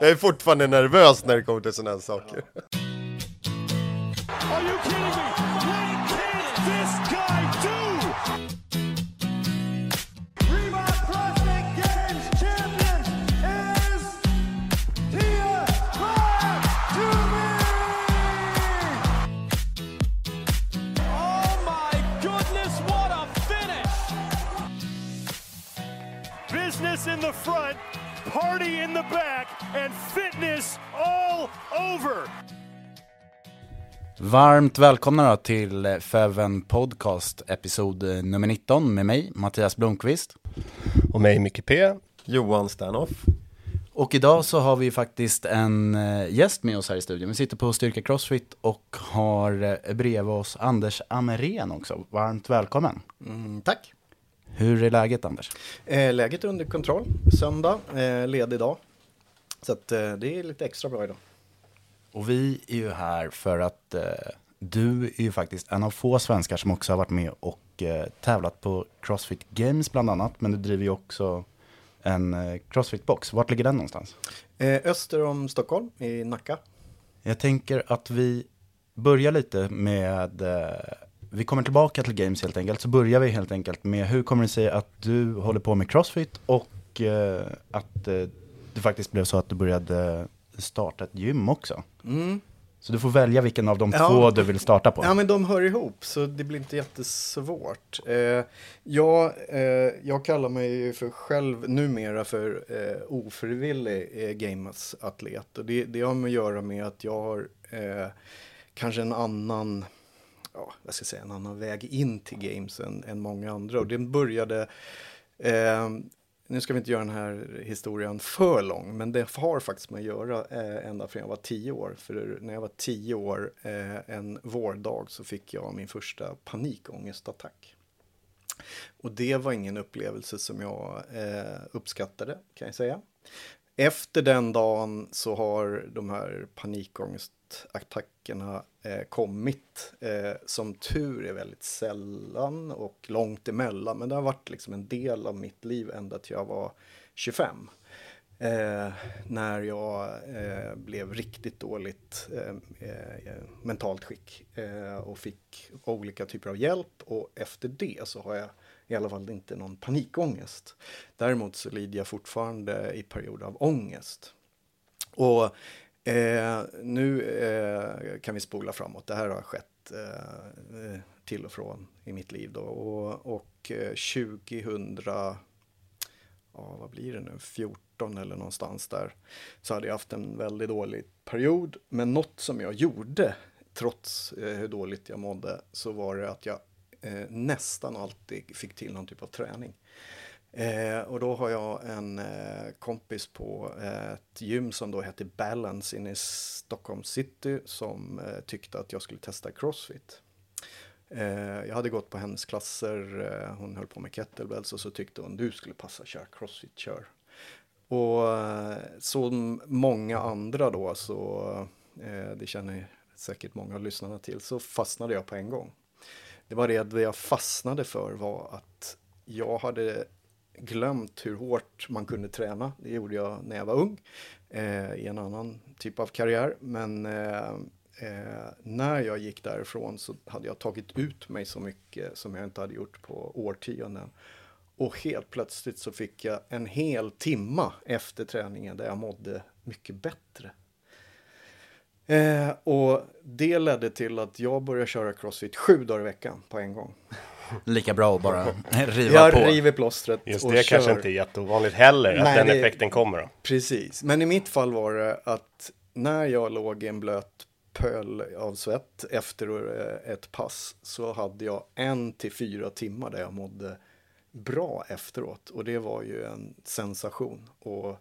Jag är fortfarande nervös när det kommer till sådana här saker. Are you kidding me? What can this guy do? Games champion is Tia Oh my goodness, what a finish! Business in the front, party in the back, and fitness all over. Varmt välkomna då till Feven Podcast episod nummer 19 med mig, Mattias Blomqvist. Och mig Micke P. Johan Sternoff. Och idag så har vi faktiskt en eh, gäst med oss här i studion. Vi sitter på Styrka Crossfit och har eh, bredvid oss Anders Amerén också. Varmt välkommen. Mm, tack. Hur är läget Anders? Eh, läget är under kontroll. Söndag, eh, ledig dag. Så att, eh, det är lite extra bra idag. Och vi är ju här för att eh, du är ju faktiskt en av få svenskar som också har varit med och eh, tävlat på Crossfit Games bland annat. Men du driver ju också en eh, Crossfit-box. Vart ligger den någonstans? Öster om Stockholm, i Nacka. Jag tänker att vi börjar lite med, vi kommer tillbaka till Games helt enkelt, så börjar vi helt enkelt med hur kommer det sig att du håller på med Crossfit och eh, att eh, det faktiskt blev så att du började starta ett gym också. Så du får välja vilken av de Ja. två du vill starta på. Ja, men de hör ihop, så det blir inte jättesvårt. Eh, jag, eh, jag kallar mig för själv numera för eh, ofrivillig eh, gamersatlet. Och det, det har med att göra med att jag har eh, kanske en annan, ja, vad ska jag säga, en annan väg in till games än, än många andra. Och den började Eh, nu ska vi inte göra den här historien för lång, men det har faktiskt med att göra eh, ända från jag var tio år. För när jag var tio år, eh, en vårdag, så fick jag min första panikångestattack. Och det var ingen upplevelse som jag eh, uppskattade, kan jag säga. Efter den dagen så har de här panikångestattackerna eh, kommit. Eh, som tur är väldigt sällan och långt emellan. Men det har varit liksom en del av mitt liv ända till jag var 25. Eh, när jag eh, blev riktigt dåligt eh, eh, mentalt skick eh, och fick olika typer av hjälp och efter det så har jag i alla fall inte någon panikångest. Däremot så lider jag fortfarande i perioder av ångest. Och eh, nu eh, kan vi spola framåt. Det här har skett eh, till och från i mitt liv då. Och, och eh, 2000 ja, vad blir det nu, 14 eller någonstans där, så hade jag haft en väldigt dålig period. Men något som jag gjorde, trots eh, hur dåligt jag mådde, så var det att jag eh, nästan alltid fick till någon typ av träning. Eh, och då har jag en eh, kompis på eh, ett gym som då hette Balance inne i Stockholm city som eh, tyckte att jag skulle testa Crossfit. Eh, jag hade gått på hennes klasser, eh, hon höll på med kettlebells och så tyckte hon du skulle passa köra crossfit, kör. Och eh, som många andra då så, eh, det känner säkert många av lyssnarna till, så fastnade jag på en gång. Det var det jag fastnade för var att jag hade glömt hur hårt man kunde träna. Det gjorde jag när jag var ung eh, i en annan typ av karriär. Men eh, eh, när jag gick därifrån så hade jag tagit ut mig så mycket som jag inte hade gjort på årtionden. Och helt plötsligt så fick jag en hel timma efter träningen där jag mådde mycket bättre. Eh, och det ledde till att jag började köra crossfit sju dagar i veckan på en gång. Lika bra att bara riva jag på. river plåstret Just och det kör. kanske inte är jätteovanligt heller, att Nej, den det- effekten kommer då. Precis, men i mitt fall var det att när jag låg i en blöt pöl av svett efter eh, ett pass så hade jag en till fyra timmar där jag mådde bra efteråt och det var ju en sensation. Och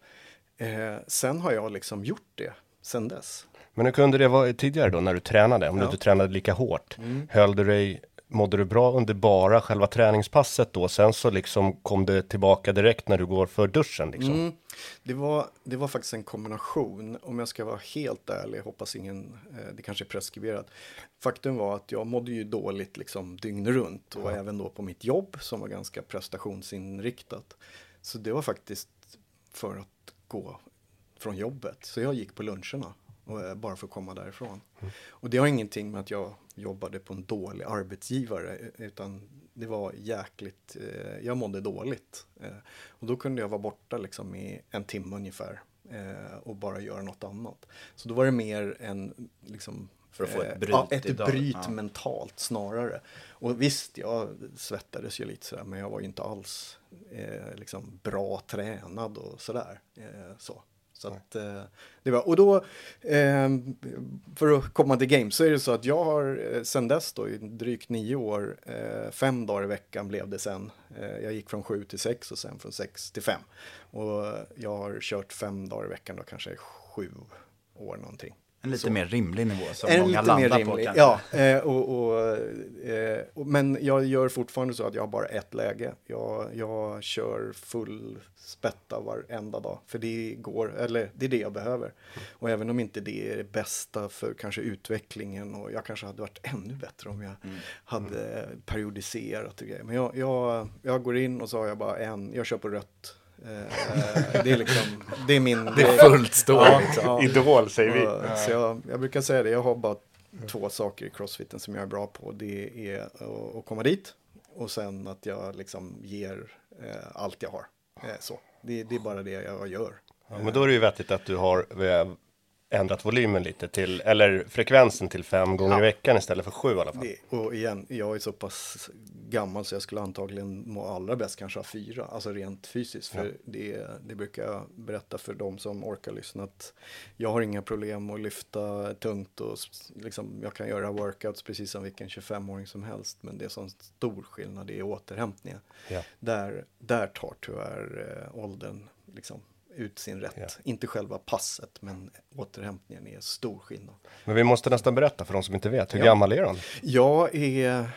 eh, sen har jag liksom gjort det sen dess. Men hur kunde det vara tidigare då när du tränade? Om du Ja. Mm. inte tränade lika hårt? Höll du dig, mådde du bra under bara själva träningspasset då? Sen så liksom kom det tillbaka direkt när du går för duschen liksom? Mm. Det, var, det var faktiskt en kombination, om jag ska vara helt ärlig, hoppas ingen, eh, det kanske är preskriberat. Faktum var att jag mådde ju dåligt liksom dygnet runt och även då på mitt jobb som var ganska prestationsinriktat. Så det var faktiskt för att gå från jobbet. Så jag gick på luncherna och, eh, bara för att komma därifrån. Och det har ingenting med att jag jobbade på en dålig arbetsgivare eh, utan det var jäkligt, eh, jag mådde dåligt. Eh, och då kunde jag vara borta liksom i en timme ungefär eh, och bara göra något annat. Så då var det mer en liksom För att få ett eh, bryt ja, ett bryt Ja. mentalt snarare. Och visst, jag svettades ju lite sådär, men jag var ju inte alls liksom bra tränad och sådär. Så. Så att, eh, det var, och då, eh, för att komma till games, så är det så att jag har eh, sen dess då, i drygt nio år, eh, fem dagar i veckan blev det sen. Eh, jag gick från sju till sex och sen från sex till fem. Och jag har kört fem dagar i veckan då, kanske sju år någonting. En lite Så. mer rimlig nivå som En många landar på kanske. Ja, eh, och, och, eh, och, men jag gör fortfarande så att jag har bara ett läge. Jag, jag kör full spätta varenda dag. För det går, eller det är det jag behöver. Och även om inte det är det bästa för kanske utvecklingen och jag kanske hade varit ännu bättre om jag Mm. hade periodiserat och grejer. Men jag, jag, jag går in och så har jag bara en, jag kör på rött. Eh, det är liksom, det är min... Det är fullt stå Ja, liksom. ja. Idol säger vi. Och, så jag, jag brukar säga det, jag har bara två saker i crossfiten som jag är bra på. Det är att, komma dit och sen att jag liksom ger eh, allt jag har. Eh, så. Det, det är bara det jag gör. Ja, men då är det ju vettigt att du har eh, ändrat volymen lite till, eller frekvensen till fem gånger i veckan istället för sju i alla fall. Det, och igen, jag är så pass gammal så jag skulle antagligen må allra bäst kanske ha fyra, alltså rent fysiskt. För det, det brukar jag berätta för de som orkar lyssna att jag har inga problem att lyfta tungt och liksom, jag kan göra workouts precis som vilken 25-åring som helst. Men det är sån stor skillnad i återhämtningen. Ja. Där, där tar tyvärr eh, åldern liksom ut sin rätt. Ja. Inte själva passet, men återhämtningen är stor skillnad. Men vi måste nästan berätta för de som inte vet, hur Ja. gammal är han? Jag är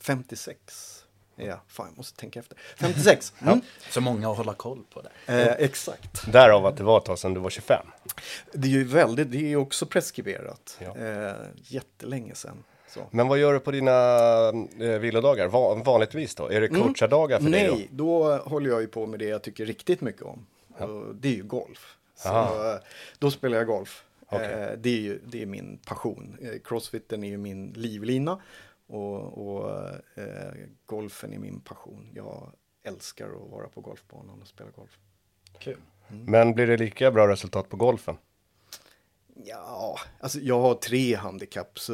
56. Ja, fan jag måste tänka efter. 56. Mm. Så många att hålla koll på det. Eh, exakt. Därav att det var ett tag sedan du var 25. Det är ju väldigt, det är ju också preskriberat. Ja. Eh, jättelänge sedan. Så. Men vad gör du på dina eh, vilodagar, Va vanligtvis då? Är det coachardagar för dig Mm. Nej, då håller jag ju på med det jag tycker riktigt mycket om. Och det är ju golf. Så, Aha. eh, då spelar jag golf. Okej. Eh, det, är ju, det är min passion. Eh, Crossfiten är ju min livlina. Och, och eh, golfen är min passion. Jag älskar att vara på golfbanan och spela golf. Kul. Mm. Men blir det lika bra resultat på golfen? Ja, alltså jag har tre handikapp så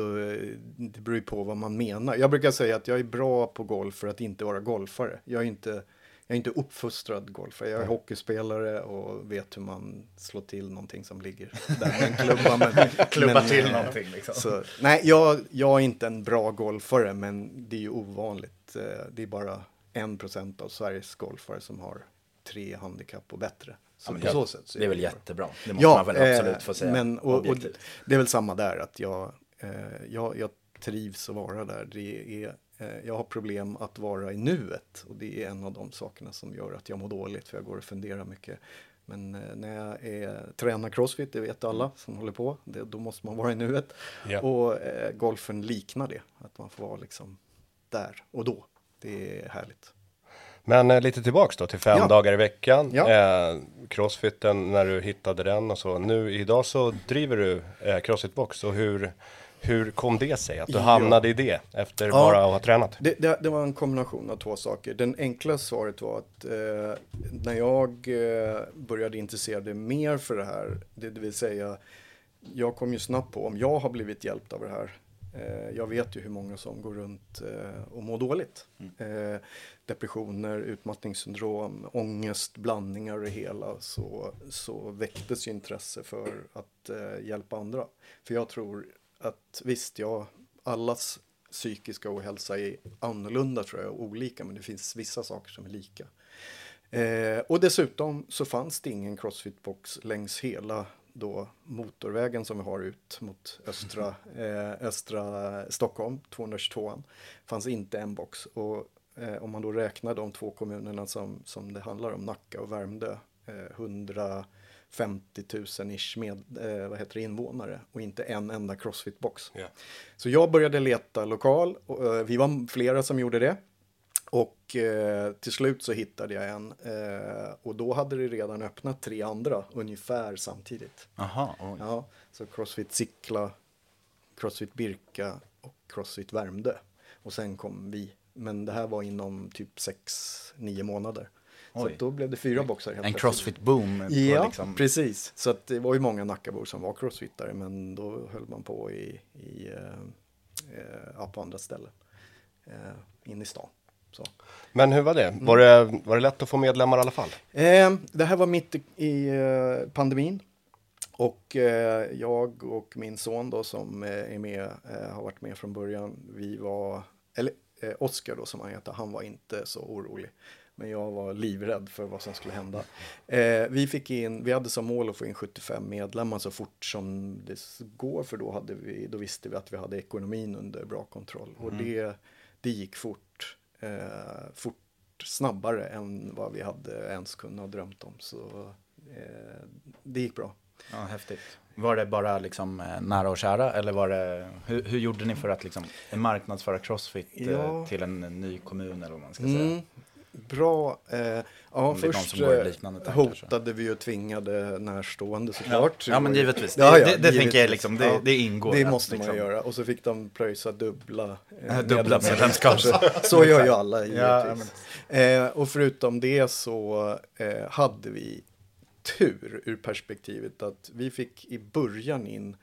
det beror ju på vad man menar. Jag brukar säga att jag är bra på golf för att inte vara golfare. Jag är inte, jag är inte uppfostrad golfare. Jag är hockeyspelare och vet hur man slår till någonting som ligger där med en klubba. Men, Klubba men, till eh, någonting liksom. Så, nej, jag, jag är inte en bra golfare men det är ju ovanligt. Eh, Det är bara en procent av Sveriges golfare som har tre handikapp och bättre. Så men på det- så sätt så Det är väl bra. jättebra. Det måste man väl eh, absolut få säga. Men, och, och det är väl samma där att jag, eh, jag, jag trivs att vara där. Det är, eh, jag har problem att vara i nuet och det är en av de sakerna som gör att jag mår dåligt för jag går och funderar mycket. Men eh, när jag är, tränar crossfit, det vet alla som håller på, det, då måste man vara i nuet. Ja. Och eh, golfen liknar det, att man får vara liksom där och då. Det är härligt. Men eh, lite tillbaks då till fem Ja. dagar i veckan. Ja. Eh, crossfiten, när du hittade den och så. Nu idag så driver du eh, Crossfitbox och hur, hur kom det sig att du hamnade i det efter Ja. bara att ha tränat? Det, det, det var en kombination av två saker. Den enkla svaret var att eh, när jag eh, började intressera mig mer för det här, det, det vill säga jag kom ju snabbt på om jag har blivit hjälpt av det här. Eh, jag vet ju hur många som går runt eh, och mår dåligt. Eh, depressioner, utmattningssyndrom, ångest, blandningar och det hela. Så, så väcktes ju intresse för att eh, hjälpa andra. För jag tror att visst, ja, allas psykiska ohälsa är annorlunda tror jag, och olika, men det finns vissa saker som är lika. Eh, och dessutom så fanns det ingen crossfit-box längs hela då motorvägen som vi har ut mot östra, eh, östra Stockholm, 222an. fanns inte en box. Och eh, om man då räknar de två kommunerna som, som det handlar om, Nacka och Värmdö, eh, 150 000 ish med, eh, vad heter det, invånare och inte en enda crossfit-box. Ja. Så jag började leta lokal, och, eh, vi var flera som gjorde det. Och eh, till slut så hittade jag en eh, och då hade det redan öppnat tre andra ungefär samtidigt. Aha, oj. Ja, så Crossfit Sickla, Crossfit Birka och Crossfit Värmdö. Och sen kom vi. Men det här var inom typ 6-9 månader. Så då blev det fyra boxar helt En plötsligt. crossfit-boom. Ja, liksom, precis. Så att det var ju många Nackabor som var crossfittare men då höll man på i, i, eh, eh, ja, på andra ställen. Eh, in i stan. Så. Men hur var det? Mm. Var, det? var det lätt att få medlemmar i alla fall? Eh, det här var mitt i, i eh, pandemin. Och eh, jag och min son då som eh, är med, eh, har varit med från början, vi var, eller eh, Oskar då som han heter, han var inte så orolig. Men jag var livrädd för vad som skulle hända. Eh, vi fick in, vi hade som mål att få in 75 medlemmar så fort som det går för då, hade vi, då visste vi att vi hade ekonomin under bra kontroll. Och det, det gick fort, eh, fort snabbare än vad vi hade ens kunnat drömt om. Så eh, det gick bra. Ja, häftigt. Var det bara liksom eh, nära och kära eller var det, hur, hur gjorde ni för att liksom marknadsföra Crossfit eh, Ja. till en ny kommun eller vad man ska Mm, säga? Bra. Eh, ja, först eh, tankar, hotade vi och tvingade närstående såklart. Ja men givetvis, Ja, det, ja, det, det tänker jag givetvis. liksom, det, Ja, det ingår. Det att måste man liksom- göra. Och så fick de pröjsa dubbla. eh, Ja, dubbla medlemskap. Så gör ju alla Ja, givetvis. eh, och förutom det så eh, hade vi tur ur perspektivet att vi fick i början in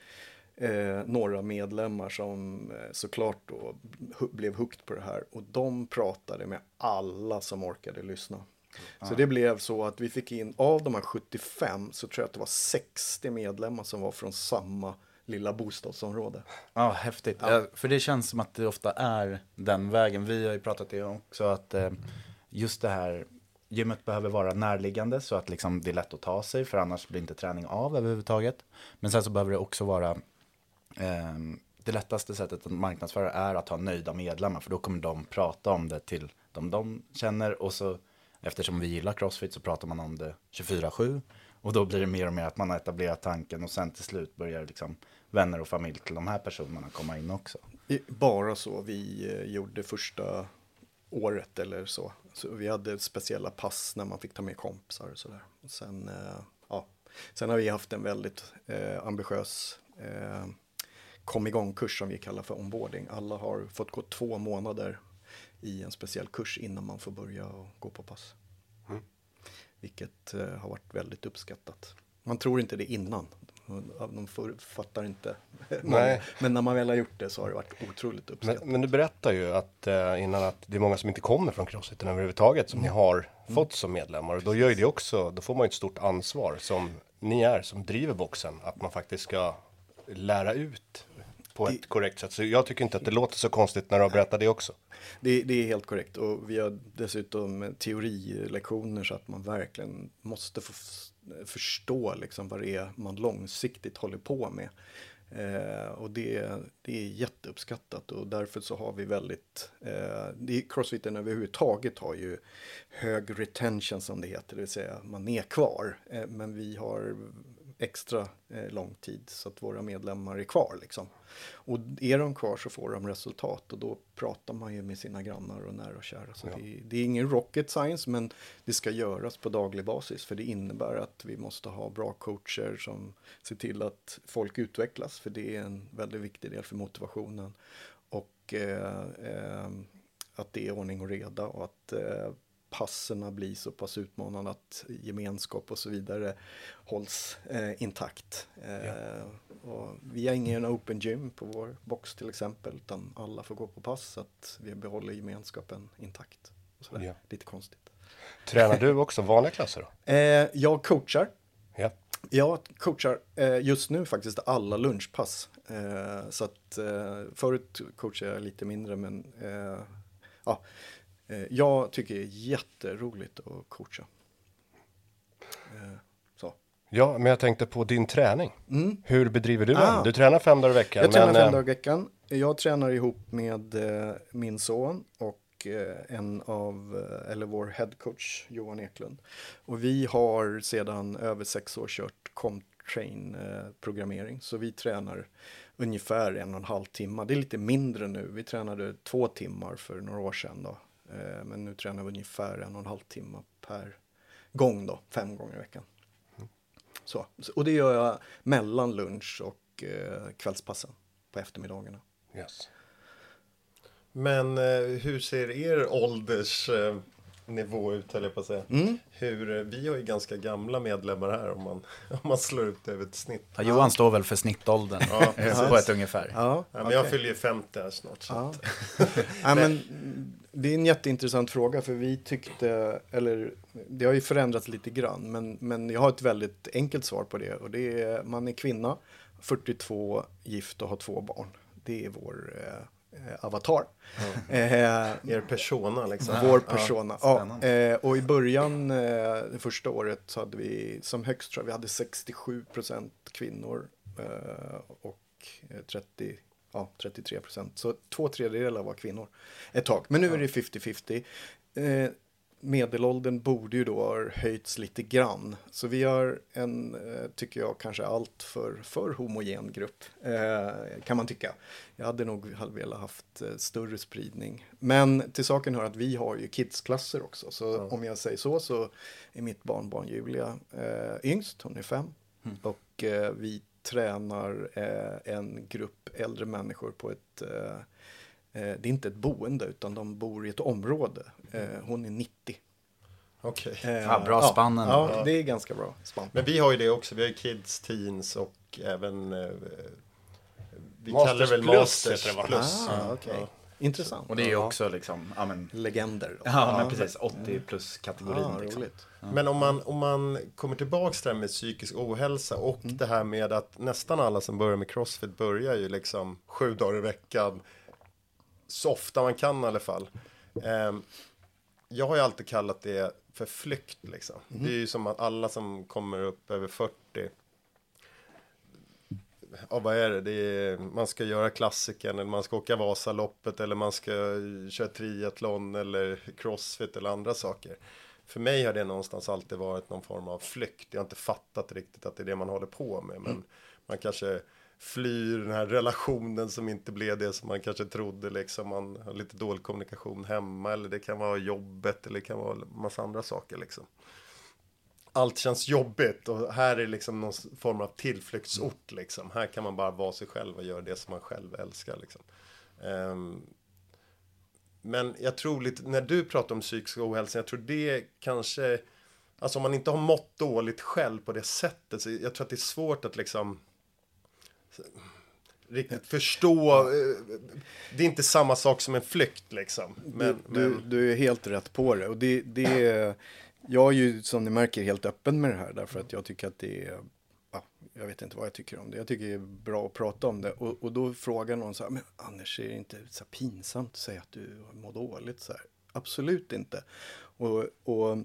eh, några medlemmar som eh, såklart då hu- blev hooked på det här och de pratade med alla som orkade lyssna. Så det blev så att vi fick in, av de här 75 så tror jag att det var 60 medlemmar som var från samma lilla bostadsområde. Ja, häftigt. Ja. för det känns som att det ofta är den vägen. Vi har ju pratat det också att eh, just det här gymmet behöver vara närliggande så att liksom det är lätt att ta sig för annars blir inte träning av överhuvudtaget. Men sen så behöver det också vara eh, Ehm, det lättaste sättet att marknadsföra är att ha nöjda medlemmar för då kommer de prata om det till de de känner och så eftersom vi gillar crossfit så pratar man om det 24-7 och då blir det mer och mer att man har etablerat tanken och sen till slut börjar liksom vänner och familj till de här personerna komma in också. Bara så vi eh, gjorde första året eller så. så. Vi hade speciella pass när man fick ta med kompisar och sådär. Sen, eh, ja. Sen har vi haft en väldigt eh, ambitiös eh, kom igång-kurs som vi kallar för onboarding. Alla har fått gå två månader i en speciell kurs innan man får börja gå på pass. Vilket eh, har varit väldigt uppskattat. Man tror inte det innan. De fattar inte. Nej. Men när man väl har gjort det så har det varit otroligt uppskattat. Men, men du berättar ju att eh, innan att det är många som inte kommer från crossfiten överhuvudtaget som ni Mm. har fått som medlemmar. Och då gör ju det också, då får man ju ett stort ansvar som ni är som driver boxen. Att man faktiskt ska lära ut på ett korrekt sätt. Så jag tycker inte att det låter så konstigt när du har berättat det också. Det, det är helt korrekt och vi har dessutom teorilektioner så att man verkligen måste få förstå liksom vad det är man långsiktigt håller på med. Eh, och det, det är jätteuppskattat och därför så har vi väldigt, eh, det, crossfiten överhuvudtaget har ju hög retention som det heter, det vill säga man är kvar. Eh, men vi har extra eh, lång tid så att våra medlemmar är kvar liksom. Och är de kvar så får de resultat och då pratar man ju med sina grannar och nära och kära. Så Ja. det, det är ingen rocket science men det ska göras på daglig basis för det innebär att vi måste ha bra coacher som ser till att folk utvecklas för det är en väldigt viktig del för motivationen. Och eh, eh, att det är ordning och reda och att eh, passerna blir så pass utmanande att gemenskap och så vidare hålls eh, intakt. Eh, och vi har ingen open gym på vår box till exempel utan alla får gå på pass så att vi behåller gemenskapen intakt. Och sådär. Ja. Lite konstigt. Tränar du också vanliga klasser då? Eh, jag coachar. Ja. Jag coachar eh, just nu faktiskt alla lunchpass. Eh, så att eh, förut coachade jag lite mindre men ja, jag tycker det är jätteroligt att coacha. Eh, så. Ja, men jag tänkte på din träning. Hur bedriver du den? Ah. Du tränar fem dagar i veckan. Jag tränar men, fem eh, dagar i veckan. Jag tränar ihop med eh, min son och eh, en av, eh, eller vår headcoach Johan Eklund. Och vi har sedan över sex år kört Comtrain eh, programmering. Så vi tränar ungefär en och en halv timme. Det är lite mindre nu. Vi tränade två timmar för några år sedan då. Eh, men nu tränar vi ungefär en och en halv timme per gång då, fem gånger i veckan. Så. Och det gör jag mellan lunch och eh, kvällspassen på eftermiddagarna. Yes. Men eh, hur ser er åldersnivå eh, nivå ut, höll jag på att säga. Mm. Hur, vi har ju ganska gamla medlemmar här om man, om man slår ut det över ett snitt. Ja, Johan står väl för snittåldern Ja, på ett ungefär. Ja, Ja, men jag okej. fyller ju 50 här snart. Så. Ja. att- ja, men, det är en jätteintressant fråga för vi tyckte, eller det har ju förändrats lite grann, men, men jag har ett väldigt enkelt svar på det och det är man är kvinna, 42, gift och har två barn. Det är vår eh, avatar. Eh, Er persona liksom. Vår persona. Ja, spännande. eh, och i början, eh, det första året, så hade vi som högst tror jag vi hade 67 procent kvinnor eh, och eh, 30, ja, 33 procent. Så två tredjedelar var kvinnor ett tag. Men nu är det 50-50. Eh, medelåldern borde ju då ha höjts lite grann. Så vi har en, eh, tycker jag, kanske allt för, för homogen grupp. Eh, kan man tycka. Jag hade nog velat haft eh, större spridning. Men till saken hör att vi har ju kidsklasser också. Så om jag säger så så är mitt barnbarn Julia eh, yngst, hon är fem. Och eh, vi tränar eh, en grupp äldre människor på ett eh, Eh, det är inte ett boende utan de bor i ett område. Eh, hon är 90. Okej. Eh, Ja, bra spann ändå. Ja, det är ganska bra spann. Men vi har ju det också. Vi har ju kids, teens och även eh, vi Masters kallar det väl plus Masters plus. Ah, okej. Intressant. Och det är ju också liksom, ja men, Legender. Då. ja men precis, 80 plus kategorin Ah, liksom. roligt. Men om man, om man kommer tillbaks till det här med psykisk ohälsa och det här med att nästan alla som börjar med crossfit börjar ju liksom sju dagar i veckan. Så ofta man kan i alla fall. Ehm, jag har ju alltid kallat det för flykt liksom. Det är ju som att alla som kommer upp över 40 Ja, vad är det? det är, man ska göra klassiken eller man ska åka Vasaloppet eller man ska köra triathlon eller crossfit eller andra saker. För mig har det någonstans alltid varit någon form av flykt. Jag har inte fattat riktigt att det är det man håller på med. Men man kanske flyr den här relationen som inte blev det som man kanske trodde. Liksom. Man har lite dålig kommunikation hemma eller det kan vara jobbet eller det kan vara massa andra saker. Liksom allt känns jobbigt och här är liksom någon form av tillflyktsort liksom. Här kan man bara vara sig själv och göra det som man själv älskar liksom. Ehm, men jag tror lite, när du pratar om psykisk ohälsa, jag tror det kanske, alltså om man inte har mått dåligt själv på det sättet, så jag tror att det är svårt att liksom riktigt förstå, eh, det är inte samma sak som en flykt liksom. Men, du, du, men, du är helt rätt på det. Och det, det är, jag är ju som ni märker helt öppen med det här därför att jag tycker att det är ja, jag vet inte vad jag tycker om det. Jag tycker det är bra att prata om det. Och, och då frågar någon så här, men Anders, är det inte så pinsamt att säga att du mår dåligt? Så här, Absolut inte. Och, och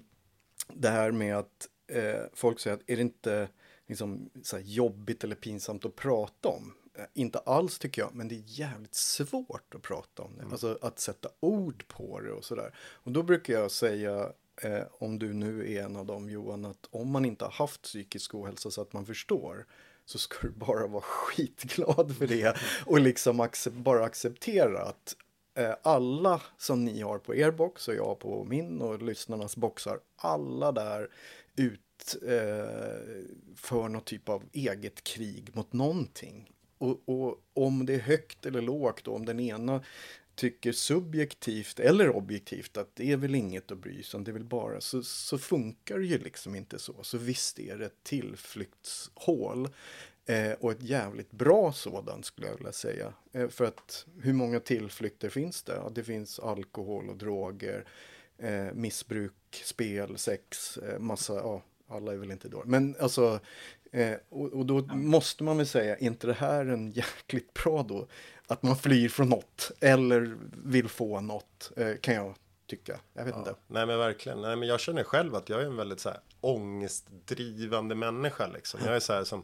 det här med att eh, folk säger att är det inte liksom, så jobbigt eller pinsamt att prata om? Eh, Inte alls tycker jag, men det är jävligt svårt att prata om det. Alltså att sätta ord på det och sådär. Och då brukar jag säga, eh, om du nu är en av dem Johan, att om man inte har haft psykisk ohälsa så att man förstår, så ska du bara vara skitglad för det och liksom accep bara acceptera att eh, alla som ni har på er box och jag på min och lyssnarnas boxar, alla där ut eh, för någon typ av eget krig mot någonting. Och, och om det är högt eller lågt och om den ena tycker subjektivt eller objektivt att det är väl inget att bry sig om, det är väl bara så, så funkar det ju liksom inte så. Så visst är det ett tillflyktshål eh, och ett jävligt bra sådant skulle jag vilja säga. Eh, för att hur många tillflykter finns det? Ja, det finns alkohol och droger, eh, missbruk, spel, sex, eh, massa, ja, alla är väl inte då. Men alltså, eh, och, och då måste man väl säga, är inte det här en jäkligt bra då? Att man flyr från något eller vill få något, eh, kan jag tycka. Jag vet inte. Nej men verkligen. Nej, men jag känner själv att jag är en väldigt så här, ångestdrivande människa. Liksom. Jag är så här som,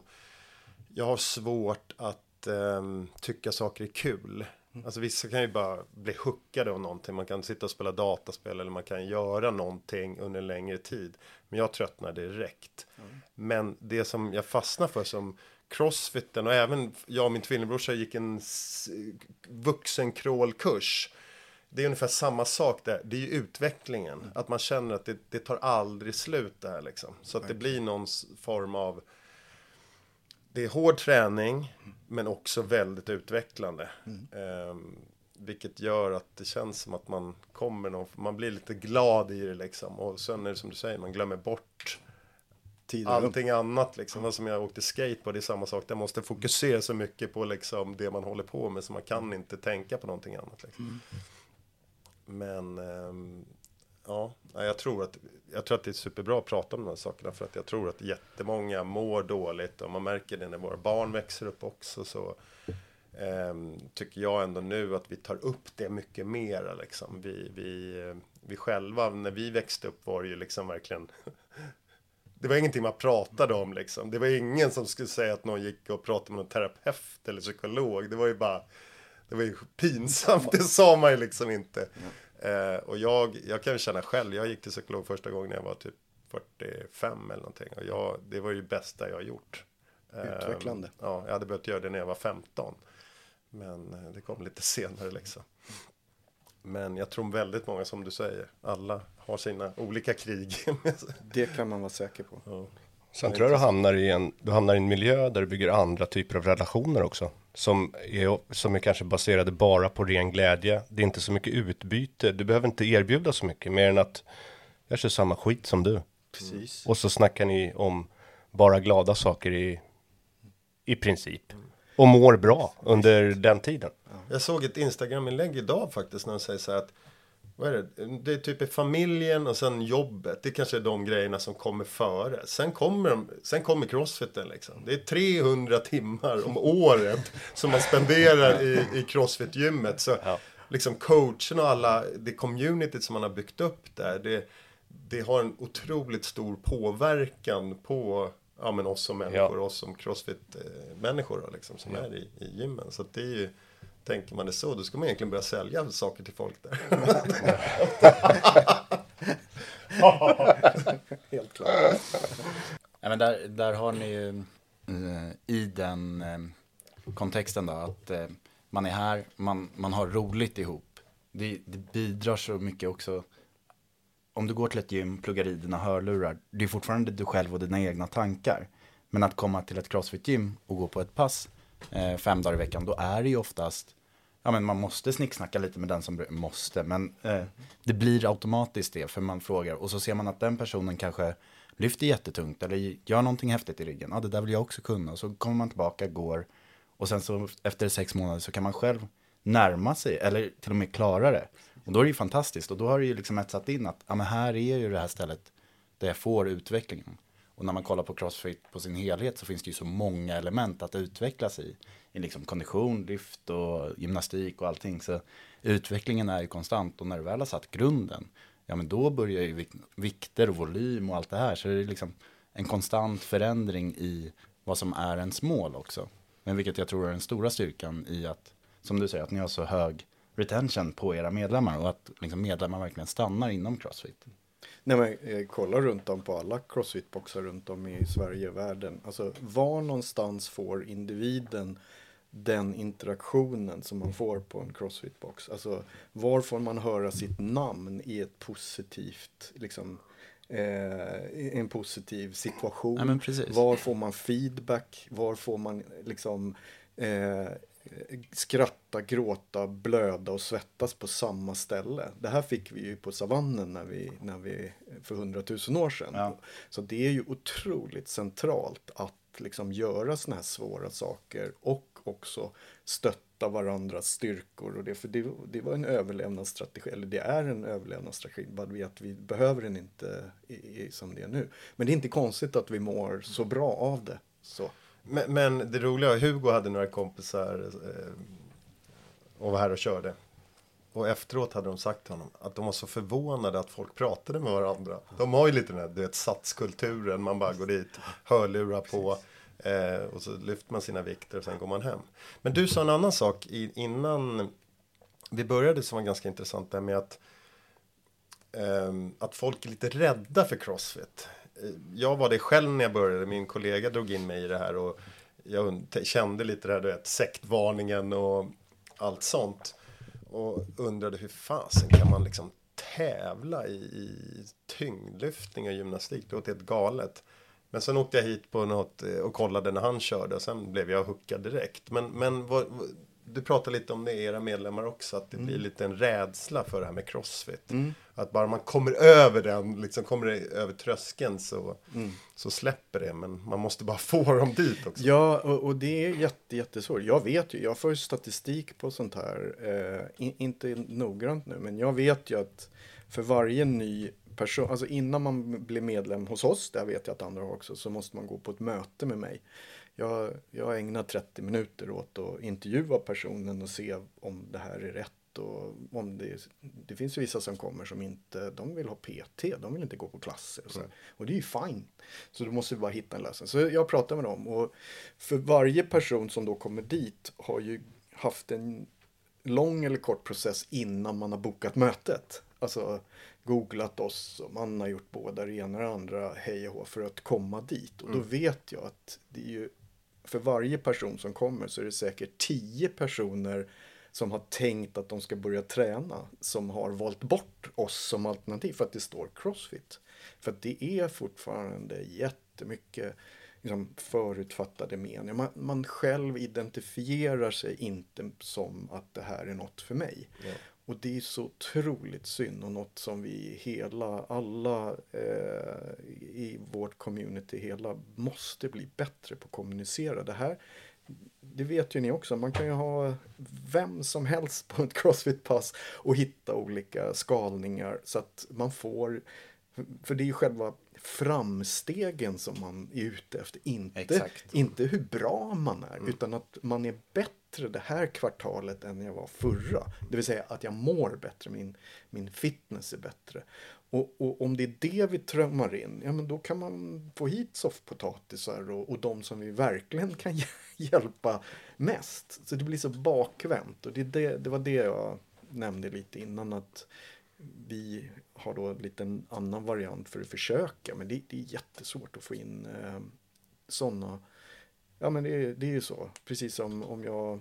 jag har svårt att ehm, tycka saker är kul. Alltså vissa kan ju bara bli hookade av någonting. Man kan sitta och spela dataspel eller man kan göra någonting under en längre tid. Men jag tröttnar direkt. Men det som jag fastnar för som crossfiten och även jag och min tvillingbrorsa gick en s- vuxencrawlkurs. Det är ungefär samma sak där. Det är ju utvecklingen. Att man känner att det, det tar aldrig slut det här liksom. Så att det blir någon form av det är hård träning, men också väldigt utvecklande. Ehm, vilket gör att det känns som att man kommer någon, man blir lite glad i det liksom. Och sen är det som du säger, man glömmer bort Tiden. allting annat liksom. Och som jag åkte skateboard, det är samma sak. Där måste fokusera så mycket på liksom det man håller på med, så man kan inte tänka på någonting annat. Liksom. Men ehm, ja, jag tror, att, jag tror att det är superbra att prata om de här sakerna för att jag tror att jättemånga mår dåligt och man märker det när våra barn växer upp också så eh, tycker jag ändå nu att vi tar upp det mycket mera liksom. Vi, vi, vi själva, när vi växte upp var det ju liksom verkligen det var ingenting man pratade om liksom. Det var ingen som skulle säga att någon gick och pratade med någon terapeut eller psykolog. Det var ju bara, det var ju pinsamt. Det sa man ju liksom inte. Mm. Eh, och jag, jag kan ju känna själv, jag gick till psykolog första gången när jag var typ 45 eller någonting. Och jag, det var ju det bästa jag gjort. Eh, Utvecklande. Ja, jag hade börjat göra det när jag var 15. Men eh, det kom lite senare liksom. Men jag tror väldigt många som du säger, alla har sina olika krig. Det kan man vara säker på. Sen tror jag du hamnar i en, du hamnar i en miljö där du bygger andra typer av relationer också. Som är, som är kanske baserade bara på ren glädje. Det är inte så mycket utbyte. Du behöver inte erbjuda så mycket mer än att jag kör samma skit som du. Precis. Och så snackar ni om bara glada saker i, i princip. Och mår bra under den tiden. Jag såg ett Instagram-inlägg idag faktiskt när de säger så här att vad är det? det är typ familjen och sen jobbet. Det kanske är de grejerna som kommer före. Sen kommer, de, sen kommer crossfiten liksom. Det är 300 timmar om året som man spenderar i, i crossfit-gymmet. Så liksom coachen och alla, det communityt som man har byggt upp där. Det, det har en otroligt stor påverkan på ja, men oss som människor, Ja. oss som crossfit-människor då, liksom, som är i, i gymmen. Så det är ju, tänker man det så, då ska man egentligen börja sälja saker till folk där. Helt klart. Ja, men där, där har ni ju eh, i den eh, kontexten då att eh, man är här, man, man har roligt ihop. Det, det bidrar så mycket också. Om du går till ett gym, pluggar i dina hörlurar, det är fortfarande du själv och dina egna tankar. Men att komma till ett crossfit-gym och gå på ett pass eh, fem dagar i veckan, då är det ju oftast Ja men man måste snicksnacka lite med den som måste, men eh, det blir automatiskt det, för man frågar. Och så ser man att den personen kanske lyfter jättetungt eller gör någonting häftigt i ryggen. Ja, det där vill jag också kunna. Och så kommer man tillbaka, går. Och sen så efter sex månader så kan man själv närma sig, eller till och med klara det. Och då är det ju fantastiskt. Och då har det ju liksom etsat in att, ja men här är ju det här stället där jag får utvecklingen. Och när man kollar på crossfit på sin helhet så finns det ju så många element att utvecklas i. I liksom kondition, lyft och gymnastik och allting. Så utvecklingen är ju konstant och när du väl har satt grunden, ja men då börjar ju vik- vikter och volym och allt det här. Så det är liksom en konstant förändring i vad som är ens mål också. Men vilket jag tror är den stora styrkan i att, som du säger, att ni har så hög retention på era medlemmar och att liksom, medlemmar verkligen stannar inom Crossfit. Nej men eh, kolla runt om på alla crossfit-boxar runt om i Sverige och världen. Alltså var någonstans får individen den interaktionen som man får på en crossfit-box? Alltså var får man höra sitt namn i ett positivt, liksom, eh, en positiv situation? Ja, men precis. Var får man feedback? Var får man liksom eh, skratta, gråta, blöda och svettas på samma ställe. Det här fick vi ju på savannen när vi, när vi för hundratusen år sedan. Ja. Så det är ju otroligt centralt att liksom göra såna här svåra saker och också stötta varandras styrkor och det, för det, det var en överlevnadsstrategi, eller det är en överlevnadsstrategi, bara vi att vi behöver den inte i, i, som det är nu. Men det är inte konstigt att vi mår så bra av det. Så. Men, men det roliga, Hugo hade några kompisar eh, och var här och körde. Och efteråt hade de sagt till honom att de var så förvånade att folk pratade med varandra. De har ju lite den här du vet, satskulturen, man bara går dit, hörlurar på eh, och så lyfter man sina vikter och sen går man hem. Men du sa en annan sak i, innan vi började som var ganska intressant, där med att, eh, att folk är lite rädda för crossfit. Eh, jag var det själv när jag började, min kollega drog in mig i det här och jag kände lite det här, du vet, sektvarningen och allt sånt. Och undrade hur fasen kan man liksom tävla i, i tyngdlyftning och gymnastik? Det låter helt galet. Men sen åkte jag hit på något eh, och kollade när han körde och sen blev jag hookad direkt. Men, men vad, vad, du pratar lite om det, era medlemmar också, att det blir lite en rädsla för det här med crossfit. Att bara man kommer över den, liksom kommer det över tröskeln så, så släpper det. Men man måste bara få dem dit också. Ja, och, och det är jätte, jättesvårt. Jag vet ju, jag får ju statistik på sånt här. Eh, in, inte noggrant nu, men jag vet ju att för varje ny person, alltså innan man blir medlem hos oss, där vet jag att andra har också, så måste man gå på ett möte med mig. Jag, jag ägnar 30 minuter åt att intervjua personen och se om det här är rätt. Och om det, det finns ju vissa som kommer som inte, de vill ha PT, de vill inte gå på klasser. Och, så. och det är ju fine. Så då måste vi bara hitta en lösning. Så jag pratar med dem och för varje person som då kommer dit har ju haft en lång eller kort process innan man har bokat mötet. Alltså googlat oss och man har gjort båda det ena och det andra hej och hå för att komma dit. Och då vet jag att det är ju för varje person som kommer så är det säkert tio personer som har tänkt att de ska börja träna som har valt bort oss som alternativ för att det står crossfit. För att det är fortfarande jättemycket liksom, förutfattade meningar. Man, man själv identifierar sig inte som att det här är något för mig. Och det är så otroligt synd och något som vi hela, alla eh, i vårt community hela måste bli bättre på att kommunicera. Det här, det vet ju ni också, man kan ju ha vem som helst på ett crossfit-pass och hitta olika skalningar så att man får, för det är ju själva framstegen som man är ute efter, inte, Exakt. inte hur bra man är, utan att man är bättre det här kvartalet än jag var förra. Det vill säga att jag mår bättre, min, min fitness är bättre. Och, och om det är det vi trömmar in, ja men då kan man få hit soffpotatisar och, och de som vi verkligen kan hjälpa mest. Så det blir så bakvänt och det, det, det var det jag nämnde lite innan att vi har då en liten annan variant för att försöka men det, det är jättesvårt att få in eh, sådana Ja men det, är- det är ju så, precis som om jag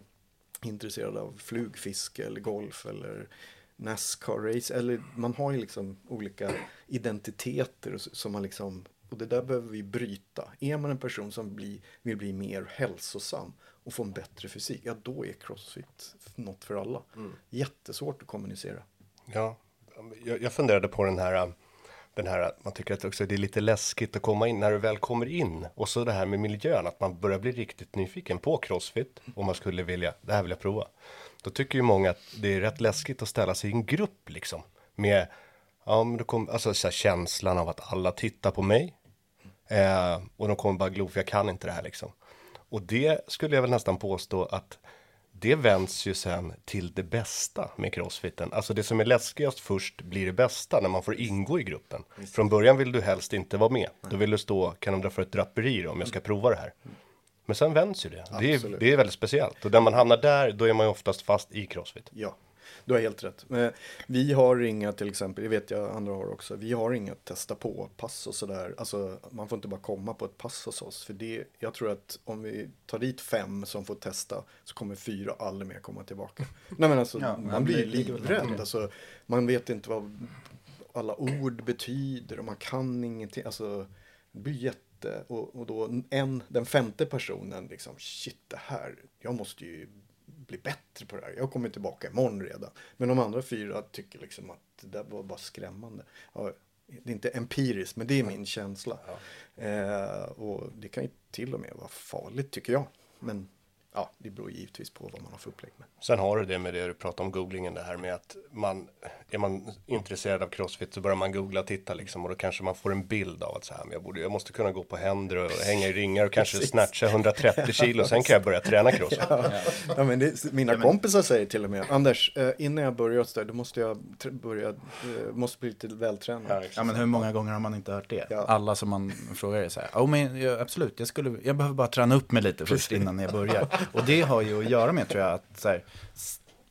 är intresserad av flugfiske eller golf eller Nascar-race. Eller man har ju liksom olika identiteter som man liksom, och det där behöver vi bryta. Är man en person som blir, vill bli mer hälsosam och få en bättre fysik, ja då är crossfit något för alla. Jättesvårt att kommunicera. Ja, jag, jag funderade på den här, äh, den här, man tycker att också det är lite läskigt att komma in, när du väl kommer in. Och så det här med miljön, att man börjar bli riktigt nyfiken på crossfit. Om man skulle vilja, det här vill jag prova. Då tycker ju många att det är rätt läskigt att ställa sig i en grupp liksom. Med, ja men då kom, alltså så här, känslan av att alla tittar på mig. Eh, och de kommer bara glo, för jag kan inte det här liksom. Och det skulle jag väl nästan påstå att det vänds ju sen till det bästa med crossfiten. Alltså det som är läskigast först blir det bästa när man får ingå i gruppen. Från början vill du helst inte vara med. Då vill du stå, kan de dra för ett draperi då, om jag ska prova det här? Men sen vänds ju det. Det är, det är väldigt speciellt. Och när man hamnar där, då är man ju oftast fast i crossfit. Ja, du har helt rätt. Men vi har inga till exempel, det vet jag andra har också, vi har inga testa på-pass och sådär. Alltså man får inte bara komma på ett pass hos oss. För det, jag tror att om vi tar dit fem som får testa så kommer fyra aldrig mer komma tillbaka. Nej men alltså Ja, man blir väl livrädd. Alltså, man vet inte vad alla ord betyder och man kan ingenting. Alltså det blir jätte, och, och då en, den femte personen liksom, shit det här, jag måste ju bli bättre på det här. Jag kommer tillbaka imorgon redan. Men de andra fyra tycker liksom att det där var bara skrämmande. Ja, det är inte empiriskt, men det är min känsla. Eh, och det kan ju till och med vara farligt tycker jag. Men ja, det beror givetvis på vad man har för upplägg med. Sen har du det med det du pratade om googlingen, det här med att man är man intresserad av crossfit så börjar man googla och titta liksom och då kanske man får en bild av att så här, men jag, borde, jag måste kunna gå på händer och hänga i ringar och kanske snatcha 130 kilo, sen kan jag börja träna crossfit. Ja, men det, mina kompisar säger till och med, Anders, eh, innan jag börjar så där, då måste jag börja, eh, måste bli lite vältränad. Ja men hur många gånger har man inte hört det? Ja. Alla som man frågar är så här, oh, men, ja, absolut, jag, skulle, jag behöver bara träna upp mig lite först innan jag börjar. Och det har ju att göra med tror jag att så här,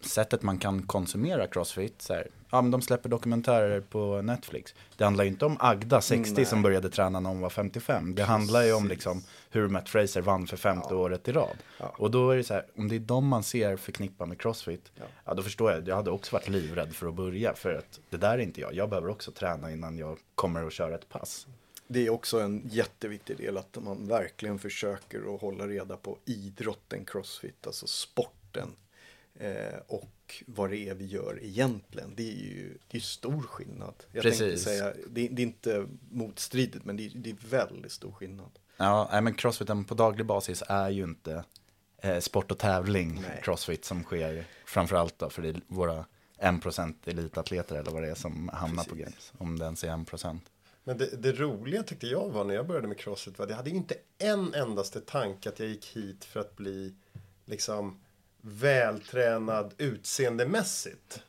sättet man kan konsumera crossfit, så här, ja men de släpper dokumentärer på Netflix. Det handlar ju inte om Agda, 60, Nej. som började träna när hon var 55. Det handlar ju om liksom hur Matt Fraser vann för femte året i rad. Ja. Och då är det så här, om det är de man ser förknippa med crossfit, ja. då förstår jag, jag hade också varit livrädd för att börja, för att det där är inte jag. Jag behöver också träna innan jag kommer att köra ett pass. Det är också en jätteviktig del att man verkligen försöker att hålla reda på idrotten crossfit, alltså sporten. Eh, och vad det är vi gör egentligen. Det är ju det är stor skillnad. Jag Precis. säga, det, det är inte motstridigt men det, är- det är väldigt stor skillnad. Ja, men crossfiten på daglig basis är ju inte eh, sport och tävling Nej. crossfit som sker framförallt då för det är våra 1% elitatleter eller vad det är som hamnar på Precis. games. Om det ens är 1%. Men det, det roliga tyckte jag var när jag började med crossfit var jag hade ju inte en endaste tanke att jag gick hit för att bli liksom vältränad utseendemässigt.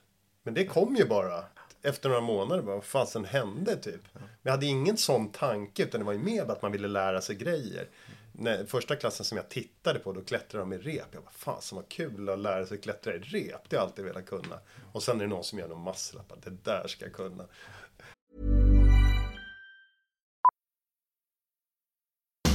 Men det kom ju bara efter några månader. Bara, vad fasen hände typ? Men jag hade ingen sån tanke utan det var ju mer att man ville lära sig grejer. När, första klassen som jag tittade på då klättrade de i rep. Jag bara fasen vad kul att lära sig klättra i rep. Det har jag alltid velat kunna. Och sen är det någon som gör någon att Det där ska jag kunna.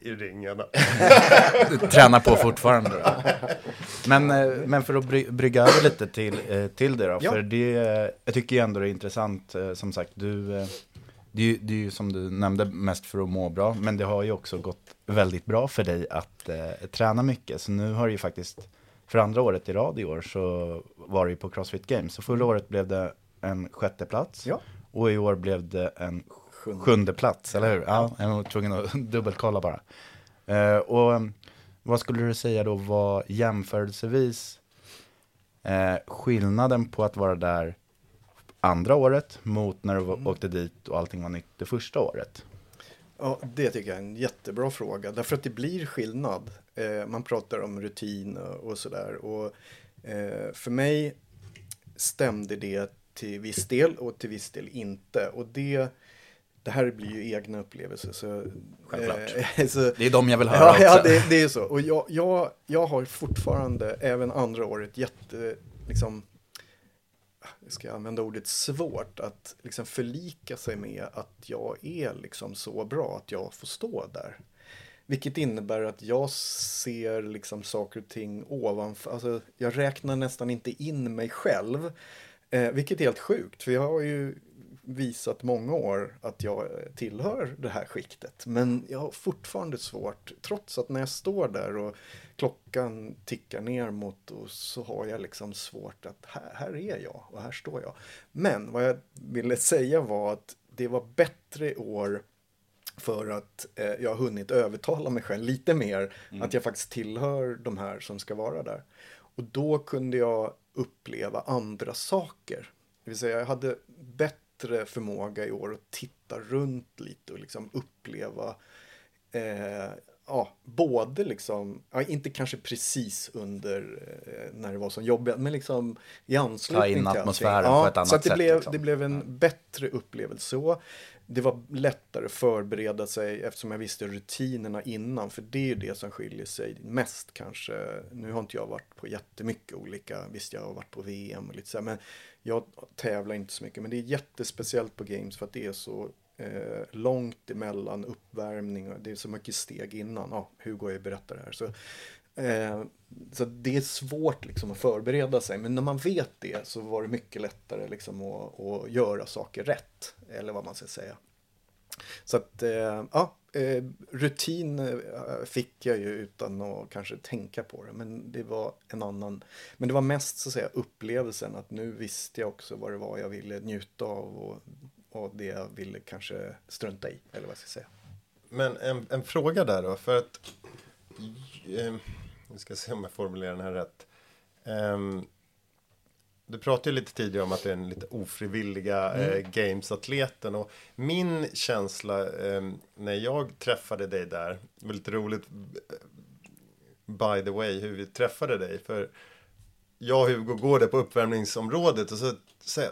I ringarna. Tränar på fortfarande då. Men, eh, men för att bry, brygga över lite till, eh, till det då. Ja. För det, jag tycker ju ändå det är intressant, eh, som sagt, du, det, är ju- det är ju som du nämnde mest för att må bra. Men det har ju också gått väldigt bra för dig att eh, träna mycket. Så nu har det ju faktiskt, för andra året i rad i år så var det ju på Crossfit Games. Så förra året blev det en sjätte plats. Ja. Och i år blev det en Sjunde. sjunde plats, eller hur? Ja, jag var tvungen att dubbelkolla bara. Eh, och um, vad skulle du säga då var jämförelsevis eh, skillnaden på att vara där andra året mot när du var- åkte dit och allting var nytt det första året? Ja, det tycker jag är en jättebra fråga. Därför att det blir skillnad. Eh, man pratar om rutin och, och sådär. Och eh, för mig stämde det till viss del och till viss del inte. Och det, det här blir ju egna upplevelser. Så, Självklart. eh, så, Det är de jag vill höra Ja, också. ja det, det är så. Och jag, jag, jag har fortfarande, även andra året, jätte, liksom, ska jag använda ordet svårt, att liksom förlika sig med att jag är liksom så bra att jag får stå där. Vilket innebär att jag ser liksom saker och ting ovanför, alltså jag räknar nästan inte in mig själv. Eh, vilket är helt sjukt, för jag har ju visat många år att jag tillhör det här skiktet. Men jag har fortfarande svårt, trots att när jag står där och klockan tickar ner mot och så har jag liksom svårt att här, här är jag och här står jag. Men vad jag ville säga var att det var bättre år för att eh, jag har hunnit övertala mig själv lite mer mm. att jag faktiskt tillhör de här som ska vara där. Och då kunde jag uppleva andra saker. Det vill säga jag hade bättre förmåga i år att titta runt lite och liksom uppleva eh, ja, både liksom, ja, inte kanske precis under eh, när det var som jobbigt, men liksom i anslutning till Ta in atmosfären ja, på ett annat så att det sätt. Blev, liksom. Det blev en bättre upplevelse så. Det var lättare att förbereda sig eftersom jag visste rutinerna innan, för det är ju det som skiljer sig mest kanske. Nu har inte jag varit på jättemycket olika, visst jag har varit på VM och lite så här, men jag tävlar inte så mycket. Men det är jättespeciellt på Games för att det är så eh, långt emellan uppvärmning och det är så mycket steg innan. Ja, Hugo har ju berättat det här. Så, eh, så det är svårt liksom att förbereda sig. Men när man vet det så var det mycket lättare liksom att, att göra saker rätt. Eller vad man ska säga. Så att, eh, ja, eh, rutin eh, fick jag ju utan att kanske tänka på det. Men det var en annan, men det var mest så att säga upplevelsen att nu visste jag också vad det var jag ville njuta av och, och det jag ville kanske strunta i. Eller vad jag ska säga. Men en, en fråga där då, för att... Eh, Eh, nu ska se om jag formulerar den här rätt. Ehm, du pratade ju lite tidigare om att du är en lite ofrivilliga eh, gamesatleten. Och min känsla eh, när jag träffade dig där, det var lite roligt eh, by the way hur vi träffade dig. För jag och Hugo går där på uppvärmningsområdet och så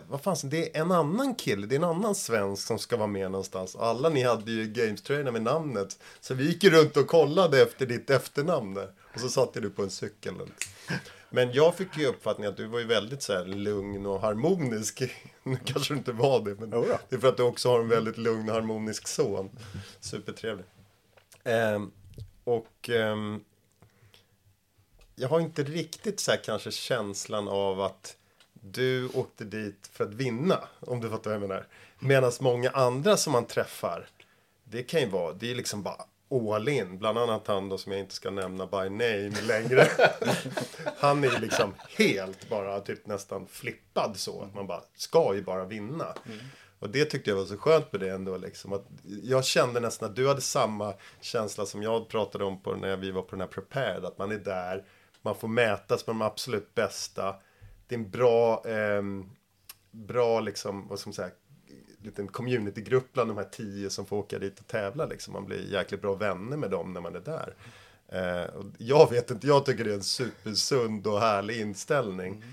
vad fan, det är en annan kille, det är en annan svensk som ska vara med någonstans. Alla ni hade ju games med namnet. Så vi gick runt och kollade efter ditt efternamn där. Och så satte du på en cykel. Men jag fick ju uppfattningen att du var ju väldigt så här lugn och harmonisk. Nu kanske du inte var det, men Jodå. det är för att du också har en väldigt lugn och harmonisk son. Supertrevlig. Ehm, och ehm, jag har inte riktigt så kanske känslan av att du åkte dit för att vinna, om du fattar vad jag menar. Medan många andra som man träffar, det kan ju vara, det är liksom bara all in. Bland annat han då som jag inte ska nämna by name längre. han är liksom helt bara typ nästan flippad så. Att man bara, ska ju bara vinna. Och det tyckte jag var så skönt med det ändå. Liksom, att jag kände nästan att du hade samma känsla som jag pratade om på när vi var på den här prepared. Att man är där, man får mätas med de absolut bästa. Det är en bra, ehm, bra liksom, vad ska man säga, liten communitygrupp bland de här tio som får åka dit och tävla. Liksom. Man blir jäkligt bra vänner med dem när man är där. Eh, jag vet inte, jag tycker det är en supersund och härlig inställning.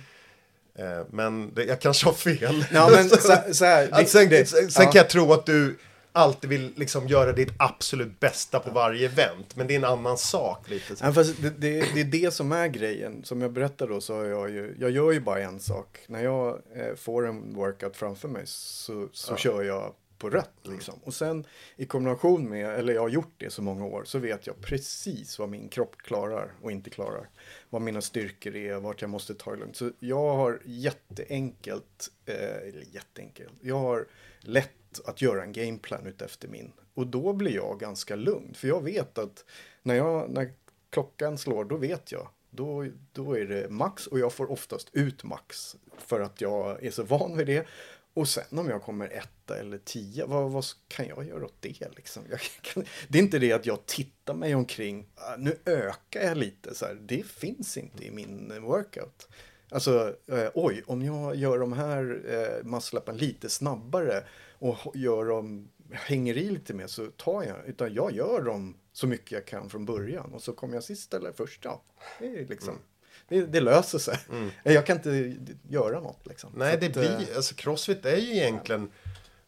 Eh, men det, jag kanske har fel. Ja, men så, så här, Att sen det- sen, sen ja. kan jag tro att du alltid vill liksom göra ditt absolut bästa på varje event. Men det är en annan sak lite. Ja, fast det, det, det är det som är grejen. Som jag berättade då så har jag ju, jag gör ju bara en sak. När jag eh, får en workout framför mig så, så kör jag på rött liksom. Och sen i kombination med, eller jag har gjort det så många år, så vet jag precis vad min kropp klarar och inte klarar. Vad mina styrkor är, vart jag måste ta det lugnt. Så jag har jätteenkelt, eh, eller jätteenkelt, jag har lätt att göra en gameplan utefter min. Och då blir jag ganska lugn, för jag vet att när, jag, när klockan slår, då vet jag. Då, då är det max och jag får oftast ut max för att jag är så van vid det. Och sen om jag kommer etta eller tia, vad, vad kan jag göra åt det? Liksom? Jag kan, det är inte det att jag tittar mig omkring, ah, nu ökar jag lite, så här, det finns inte i min workout. Alltså, eh, oj, om jag gör de här eh, muscle-upen lite snabbare och gör dem, hänger i lite mer så tar jag, utan jag gör dem så mycket jag kan från början och så kommer jag sist eller först, ja, det är liksom, det, det löser sig. Jag kan inte göra något liksom. Nej, Så det att, eh, blir, alltså crossfit är ju egentligen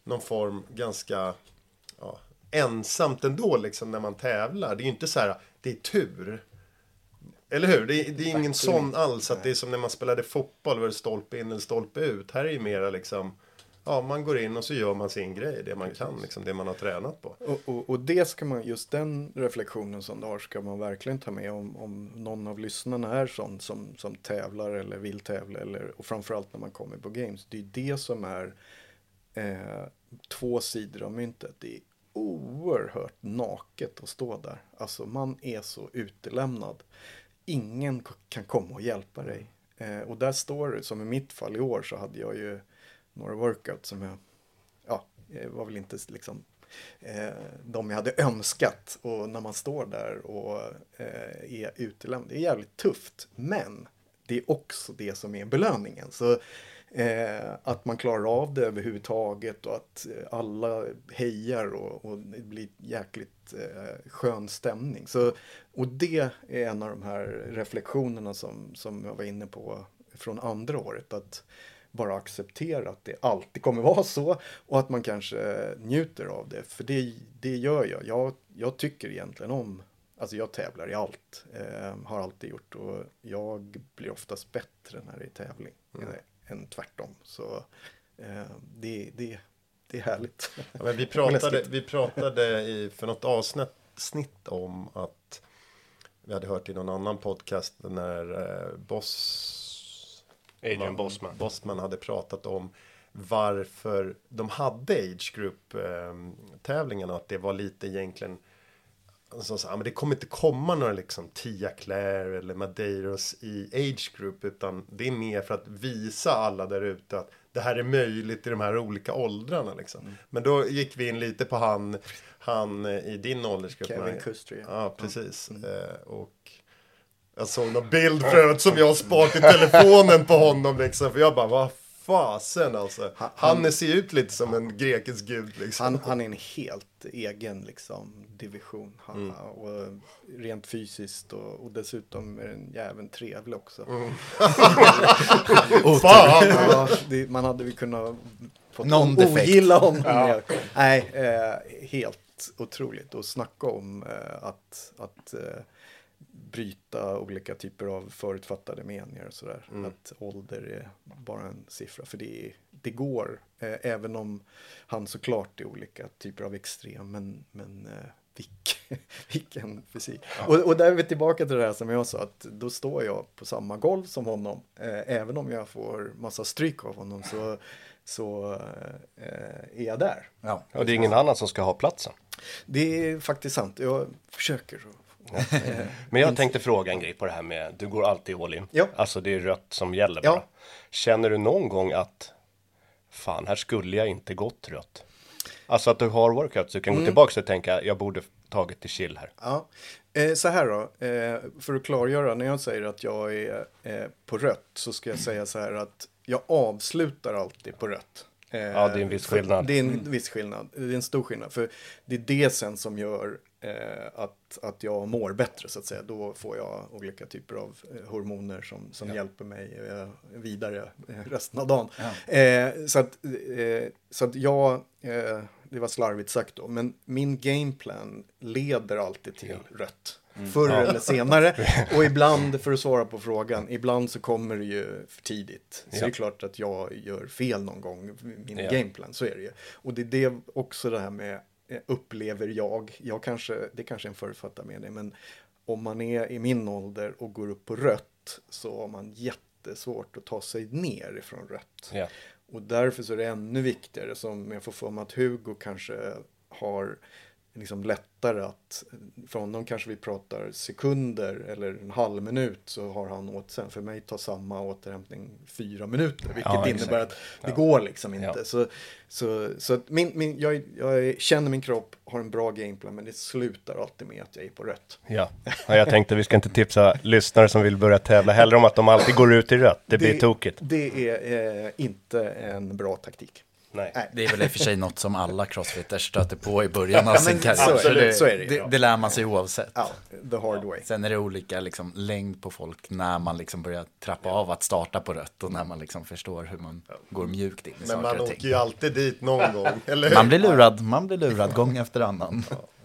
någon form ganska ja, ensamt ändå liksom när man tävlar. Det är ju inte så här, det är tur. Eller hur? Det är, det är ingen sån alls att det är som när man spelade fotboll, var det stolpe in eller stolpe ut. Här är ju mera liksom, ja man går in och så gör man sin grej, det man kan, liksom, det man har tränat på. Och, och, och det ska man, just den reflektionen som du har ska man verkligen ta med om, om någon av lyssnarna är sån som, som tävlar eller vill tävla eller, och framförallt när man kommer på games. Det är det som är eh, två sidor av myntet. Det är oerhört naket att stå där. Alltså man är så utelämnad. Ingen kan komma och hjälpa dig. Eh, och där står det, som i mitt fall i år så hade jag ju några workouts som jag, ja, var väl inte liksom eh, de jag hade önskat. Och när man står där och eh, är utelämnad, det är jävligt tufft. Men det är också det som är belöningen. Så eh, att man klarar av det överhuvudtaget och att eh, alla hejar och, och det blir jäkligt eh, skön stämning. Så, och det är en av de här reflektionerna som, som jag var inne på från andra året. Att bara acceptera att det alltid kommer vara så och att man kanske njuter av det. För det, det gör jag. jag. Jag tycker egentligen om Alltså jag tävlar i allt, eh, har alltid gjort och jag blir oftast bättre när det är tävling Mm. eh, än tvärtom. Så eh, det, det, det är härligt. Ja, men vi pratade, vi pratade i, för något avsnitt snitt om att vi hade hört i någon annan podcast när eh, Boss Adrian Bossman. Bossman hade pratat om varför de hade Age Group eh, tävlingarna. Att det var lite egentligen Alltså, så, ja, men det kommer inte komma några liksom Tia Claire eller Madeiros i Age Group utan det är mer för att visa alla där ute att det här är möjligt i de här olika åldrarna liksom. Mm. Men då gick vi in lite på han, han eh, i din åldersgrupp. Kevin. Kustry, ja. Precis. Eh, och jag såg någon bild förut som jag har sparat i telefonen på honom liksom. För jag bara, vad fasen alltså. Han- Han ser ut lite som en grekisk gud liksom. Han, han är en helt egen liksom, division. Han, Mm. och rent fysiskt och, och dessutom är den jäveln trevlig också. Mm. Fan! Ja, det, man hade väl kunnat fått Någon ogilla honom. Ja. Nej, eh, helt otroligt. Och snacka om eh, att, att eh, bryta olika typer av förutfattade meningar och sådär. Mm. Att ålder är bara en siffra. För det, är, det går, eh, även om han såklart är olika typer av extrem. Men, men eh, vilk, vilken fysik. Och, och där är vi tillbaka till det här som jag sa, att då står jag på samma golv som honom. Eh, även om jag får massa stryk av honom så, så eh, är jag där. Ja. Och det är ingen annan som ska ha platsen. Det är faktiskt sant. Jag försöker. Eh, Men jag tänkte fråga en grej på det här med, du går alltid all in. Ja. Alltså det är rött som gäller Ja. bara. Känner du någon gång att, fan här skulle jag inte gått rött? Alltså att du har workouts, du kan Mm. gå tillbaka och tänka, jag borde tagit till chill här. Ja, eh, så här då. Eh, för att klargöra, när jag säger att jag är eh, på rött så ska jag säga så här att jag avslutar alltid på rött. Eh, Ja, det är en viss för- skillnad. Det är en viss skillnad. Det är en stor skillnad. För det är det sen som gör eh, att, att jag mår bättre så att säga. Då får jag olika typer av eh, hormoner som, som hjälper mig eh, vidare eh, resten av dagen. Eh, så, att, eh, så att jag, eh, det var slarvigt sagt då, men min gameplan leder alltid till rött. Förr eller senare. Och ibland, för att svara på frågan, ibland så kommer det ju för tidigt. Så Ja. det är klart att jag gör fel någon gång, min Ja. gameplan, så är det ju. Och det är det också det här med eh, upplever jag, jag kanske, det kanske är en förutfattad mening, men om man är i min ålder och går upp på rött så har man jättesvårt att ta sig ner ifrån rött. Ja. Och därför så är det ännu viktigare som jag får för mig att Hugo kanske har liksom lättare att, för honom kanske vi pratar sekunder eller en halv minut så har han åt sen. För mig tar samma återhämtning fyra minuter, vilket Ja, innebär att det Ja. går liksom inte. Ja. Så, så, så att min, min, jag, jag känner min kropp, har en bra gameplan, men det slutar alltid med att jag är på rött. Ja. ja, jag tänkte vi ska inte tipsa lyssnare som vill börja tävla heller om att de alltid går ut i rött. Det blir tokigt. Det är eh, inte en bra taktik. Nej. Nej. Det är väl i och för sig något som alla crossfitters stöter på i början av Ja, sin karriär. så det, så är det, det, ja. det lär man sig oavsett. Ja, the hard way. Sen är det olika liksom, längd på folk när man liksom börjar trappa av att starta på rött och när man liksom förstår hur man går mjukt in i Men man saker och åker ting. ju alltid dit någon gång, eller hur? Man blir lurad, man blir lurad gång efter annan.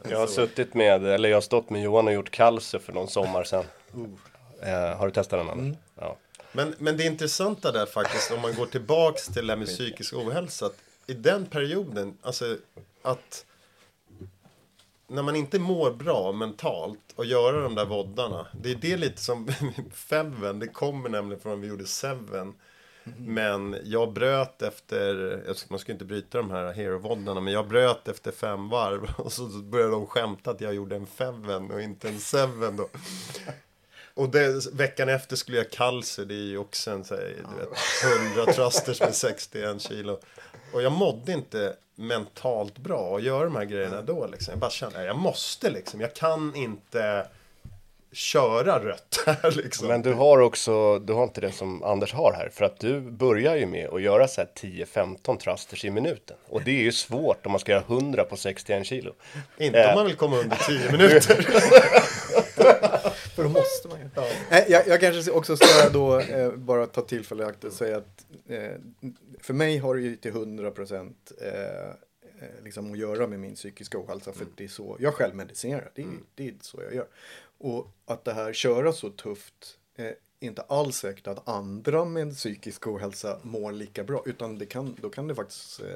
Jag har suttit med, eller jag har stått med Johan och gjort kalse för någon sommar sedan. Eh, har du testat den Anders? Ja. Men, men det intressanta där faktiskt, om man går tillbaks till det här med psykisk ohälsa. I den perioden, alltså att när man inte mår bra mentalt och göra de där voddarna. Det är det lite som Feven, det kommer nämligen från vi gjorde Seven. Men jag bröt efter, man ska inte bryta de här hero-voddarna, men jag bröt efter fem varv. Och så började de skämta att jag gjorde en Feven och inte en Seven då. Och det, veckan efter skulle jag kalser, det är ju också en så här, du vet, 100 trusters med 61 kilo. Och jag mådde inte mentalt bra att göra de här grejerna då liksom. Jag bara kände, jag måste liksom, jag kan inte köra rött här liksom. Men du har också, du har inte det som Anders har här. För att du börjar ju med att göra så här 10-15 trusters i minuten. Och det är ju svårt om man ska göra 100 på 61 kilo. Inte Eh. om man vill komma under 10 minuter. För då måste man ju. Nej, Jag, jag kanske också ska då eh, bara ta tillfället i akt och säga att eh, för mig har det ju till 100 procent eh, eh, liksom att göra med min psykiska ohälsa. För det är så jag själv medicinerar. Det är, det är så jag gör. Och att det här köra så tufft eh, inte alls säkert att andra med psykisk ohälsa mår lika bra. Utan det kan, då kan det faktiskt eh,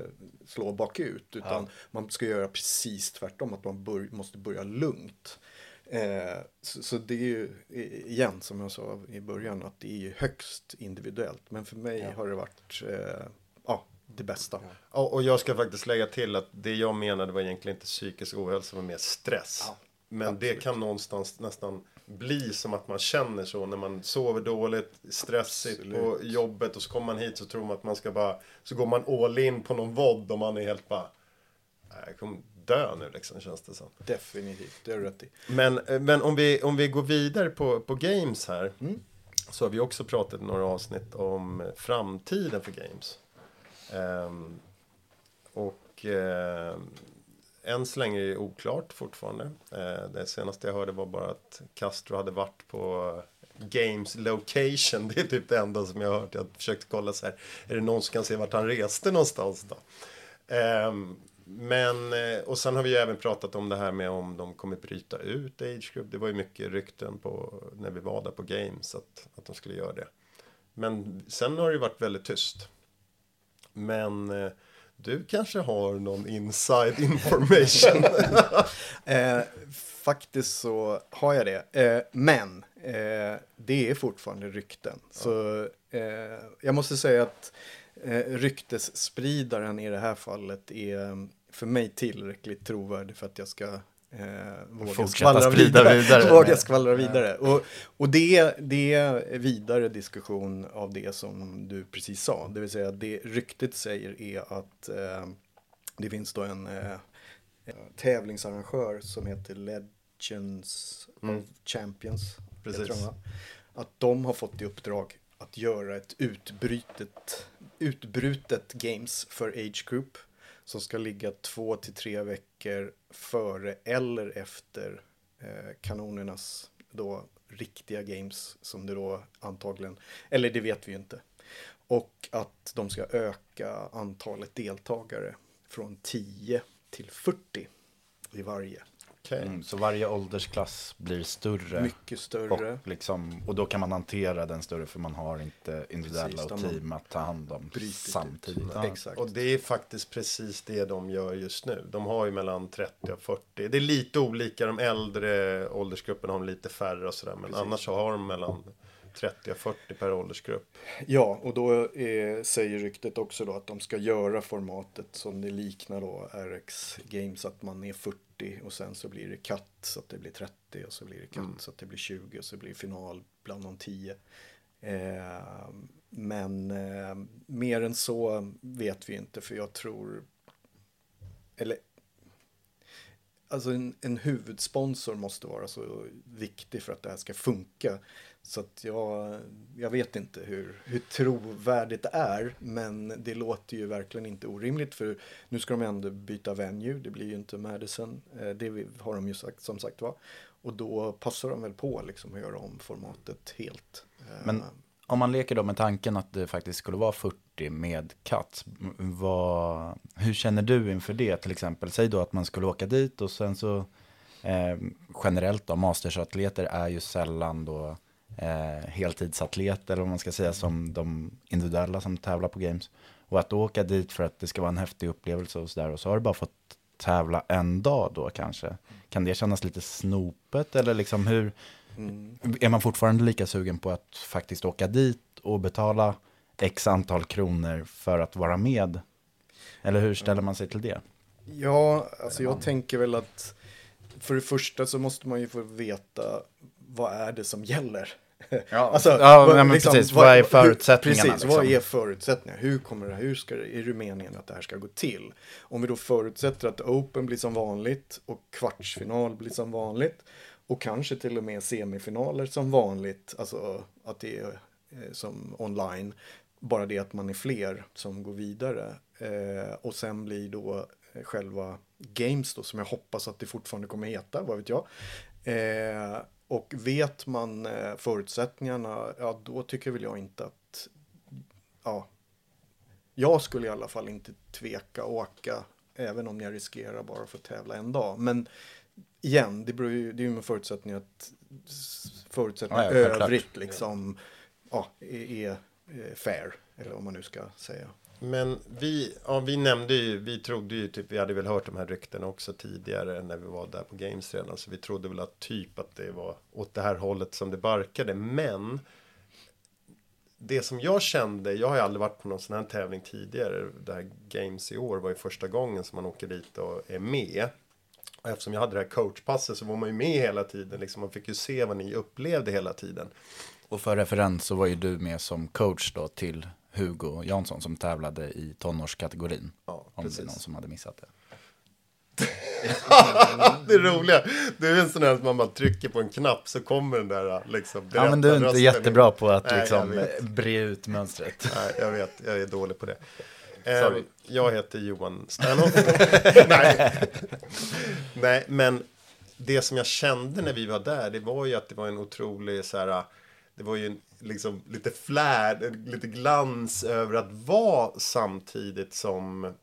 slå bakut. Utan man ska göra precis tvärtom. Att man bör, måste börja lugnt. Eh, så, så det är ju igen som jag sa i början att det är ju högst individuellt. Men för mig har det varit eh, ja, det bästa. Och, och jag ska faktiskt lägga till att det jag menade var egentligen inte psykisk ohälsa, men mer stress. men det kan någonstans nästan bli som att man känner så när man sover dåligt, stressigt på jobbet och så kommer man hit så tror man att man ska bara, så går man all in på någon vodd och man är helt bara, "Nej, jag kommer dö nu liksom känns det som. Definitivt, det har du rätt i. Men, eh, men om, vi, om vi går vidare på, på games här. Så har vi också pratat några avsnitt om eh, framtiden för games. Ehm, och eh, än så länge är det oklart fortfarande. Eh, det senaste jag hörde var bara att Castro hade varit på Games location. Det är typ det enda som jag har hört. Jag försökte kolla så här. Är det någon som kan se vart han reste någonstans då? Ehm, men, eh, och sen har vi ju även pratat om det här med om de kommer bryta ut Age Group. Det var ju mycket rykten på, när vi var där på Games att, att de skulle göra det. Men sen har det ju varit väldigt tyst. Men eh, du kanske har någon inside information? Eh, faktiskt så har jag det. Eh, men eh, det är fortfarande rykten. Så eh, jag måste säga att ryktesspridaren i det här fallet är för mig tillräckligt trovärdig för att jag ska eh, våga Fortsätta skvallra vidare. vidare. våga skvallra vidare. Och, och det, det är vidare diskussion av det som du precis sa. Det vill säga det ryktet säger är att eh, det finns då en eh, tävlingsarrangör som heter Legends of Champions. Precis. de? Att de har fått i uppdrag att göra ett utbrytet, utbrutet games för Age Group som ska ligga två till tre veckor före eller efter eh, kanonernas då riktiga games som det då antagligen, eller det vet vi ju inte. Och att de ska öka antalet deltagare från 10 till 40 i varje. Okej. Mm, så varje åldersklass blir större. Mycket större. Och, liksom, och då kan man hantera den större för man har inte individuella Precis, och team att ta hand om samtidigt. Ja. Exakt. Och det är faktiskt precis det de gör just nu. De har ju mellan 30 och 40. Det är lite olika, de äldre åldersgrupperna har lite färre och sådär. Men annars så har de mellan 30 och 40 per åldersgrupp. Ja, och då eh, säger ryktet också då att de ska göra formatet som det liknar då RX Games, att man är 40 och sen så blir det cut så att det blir 30 och så blir det cut så att det blir 20 och så blir det final bland de 10. Eh, men eh, mer än så vet vi inte för jag tror, eller Alltså en, en huvudsponsor måste vara så viktig för att det här ska funka. Så att jag, jag vet inte hur, hur trovärdigt det är. Men det låter ju verkligen inte orimligt. För nu ska de ändå byta venue. Det blir ju inte Madison. Eh, det har de ju sagt, som sagt var. Och då passar de väl på liksom att göra om formatet helt. Eh, men om man leker då med tanken att det faktiskt skulle vara 40 med katt. Vad, hur känner du inför det till exempel? Säg då att man skulle åka dit och sen så eh, generellt då mastersatleter är ju sällan då eh, heltidsatlet eller vad man ska säga som de individuella som tävlar på games. Och att då åka dit för att det ska vara en häftig upplevelse och sådär och så har du bara fått tävla en dag då kanske. Kan det kännas lite snopet eller liksom hur, Mm. är man fortfarande lika sugen på att faktiskt åka dit och betala x antal kronor för att vara med? Eller hur ställer man sig till det? Ja, alltså jag tänker väl att för det första så måste man ju få veta vad är det som gäller. Alltså, Ja, ja, vad- men precis. Vad är hur- förutsättningarna, Precis, vad liksom? är förutsättningarna? Hur kommer det, hur ska det, är det meningen att det här ska gå till? Om vi då förutsätter att Open blir som vanligt och kvartsfinal blir som vanligt och kanske till och med semifinaler som vanligt, alltså att det är eh, som online, bara det att man är fler som går vidare. Eh, och sen blir då eh, själva Games då, som jag hoppas att det fortfarande kommer heta, vad vet jag. Eh, och vet man eh, förutsättningarna, ja då tycker väl jag inte att, ja, jag skulle i alla fall inte tveka åka, även om jag riskerar bara att få tävla en dag. Men igen, det beror ju, det är ju med förutsättning att s- förutsättningar Ja, ja, övrigt liksom, ja, är, är eh, fair, eller vad man nu ska säga. Men vi, ja, vi nämnde ju, vi trodde ju typ, vi hade väl hört de här ryktena också tidigare när vi var där på Games redan. Så vi trodde väl att typ att det var åt det här hållet som det barkade. Men det som jag kände, jag har ju aldrig varit på någon sån här tävling tidigare. Det här Games i år var ju första gången som man åker dit och är med. Och eftersom jag hade det här coachpasset så var man ju med hela tiden. Liksom, man fick ju se vad ni upplevde hela tiden. Och för referens så var ju du med som coach då till Hugo Jansson som tävlade i tonårskategorin. Ja, om precis. det är någon som hade missat det. det roliga, det är en sån här att man bara trycker på en knapp så kommer den där liksom. Ja men du är inte berättarrösten. jättebra på att Nej, liksom bre ut mönstret. Nej, jag vet, jag är dålig på det. Sorry. Eh, jag heter Johan Stanhoff. Nej. Nej, men det som jag kände när vi var där, det var ju att det var en otrolig så här, det var ju en, liksom lite flärd, lite glans över att vara samtidigt som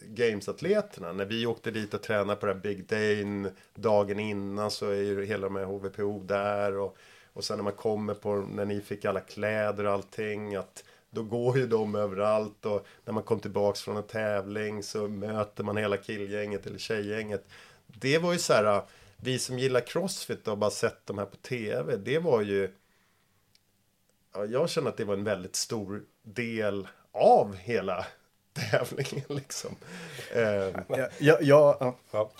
Games-atleterna. När vi åkte dit och tränade på det här Big Dane dagen innan så är ju hela de här HVPO där och, och sen när man kommer på när ni fick alla kläder och allting att då går ju de överallt och när man kom tillbaks från en tävling så möter man hela killgänget eller tjejgänget. Det var ju så här, vi som gillar Crossfit och bara sett de här på tv, det var ju ja, jag känner att det var en väldigt stor del av hela tävlingen liksom. Eh, Ja, ja, ja, Ja.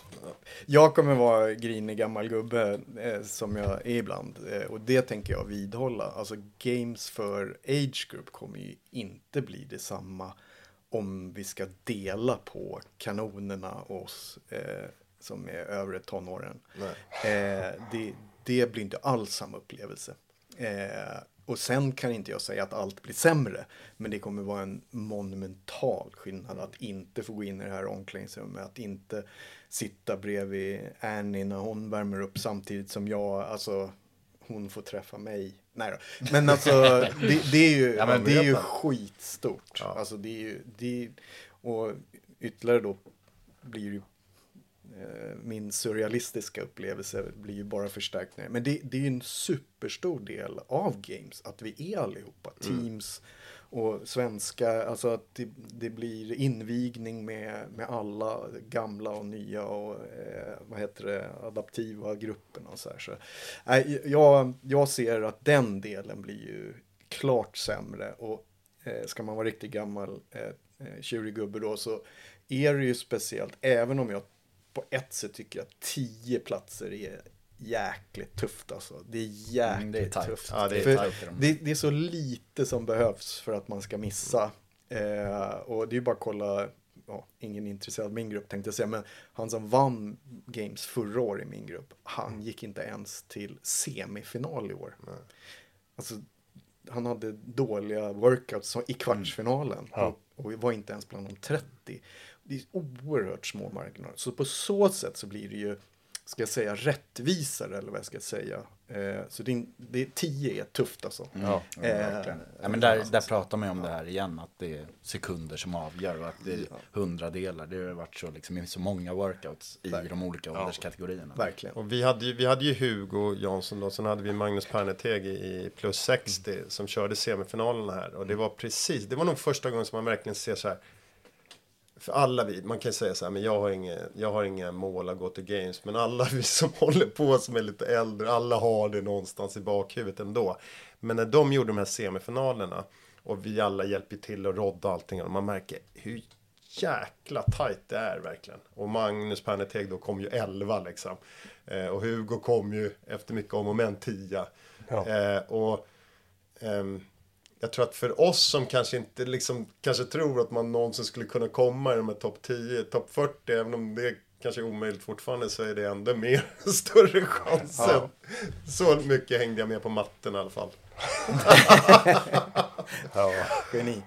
Jag kommer vara grinig gammal gubbe eh, som jag är ibland. Eh, och det tänker jag vidhålla. Alltså games för age group kommer ju inte bli detsamma om vi ska dela på kanonerna och oss eh, som är övre tonåren. Det, det blir inte alls samma upplevelse. Och sen kan inte jag säga att allt blir sämre. Men det kommer vara en monumental skillnad att inte få gå in i det här omklädningsrummet. Att inte sitta bredvid Annie när hon värmer upp samtidigt som jag, alltså hon får träffa mig. Nej då. Men alltså det, det är ju, Ja, det är ju skitstort. Alltså det är ju, det är, och ytterligare då blir ju eh, min surrealistiska upplevelse blir ju bara förstärkt. Men det, det är ju en superstor del av games, att vi är allihopa. Teams och svenska, alltså att det, det blir invigning med, med alla gamla och nya och eh, vad heter det, adaptiva grupperna och så här. Så, nej, jag, jag ser att den delen blir ju klart sämre och eh, ska man vara riktigt gammal eh, eh, tjurig gubbe då så är det ju speciellt, även om jag på ett sätt tycker att tio platser är jäkligt tufft alltså. Det är jäkligt Mm, det är tufft. Ja, det är det, det är så lite som behövs för att man ska missa. Eh, och det är ju bara att kolla, ja, ingen är intresserad av min grupp tänkte jag säga, men han som vann Games förra året i min grupp, han gick inte ens till semifinal i år. Alltså, han hade dåliga workouts i kvartsfinalen och, och var inte ens bland de 30. Det är oerhört små marginaler. Så på så sätt så blir det ju ska jag säga, rättvisare eller vad jag ska säga. Eh, så det, det, 10 är tufft alltså. Ja, verkligen. Ja, men där, där pratar man ju om det här igen, att det är sekunder som avgör och att det är hundradelar. Det har varit så liksom, i så många workouts i de olika ålderskategorierna. Verkligen. Och vi hade ju, vi hade ju Hugo Jansson då, sen hade vi Magnus Perneteg i plus 60 Mm. som körde semifinalerna här. Och det var precis, det var nog första gången som man verkligen ser så här. För alla vi, man kan säga så här, men jag har, inga, jag har inga mål att gå till games. Men alla vi som håller på som är lite äldre, alla har det någonstans i bakhuvudet ändå. Men när de gjorde de här semifinalerna och vi alla hjälper till att rodda allting. Och man märker hur jäkla tajt det är verkligen. Och Magnus Perneteg då kom ju 11 liksom. Eh, och Hugo kom ju efter mycket om och men 10. Eh, och ehm, jag tror att för oss som kanske inte liksom, kanske tror att man någonsin skulle kunna komma i de här topp 10, topp 40, även om det kanske är omöjligt fortfarande så är det ändå mer större chansen. Så mycket hängde jag med på matten i alla fall. Geni.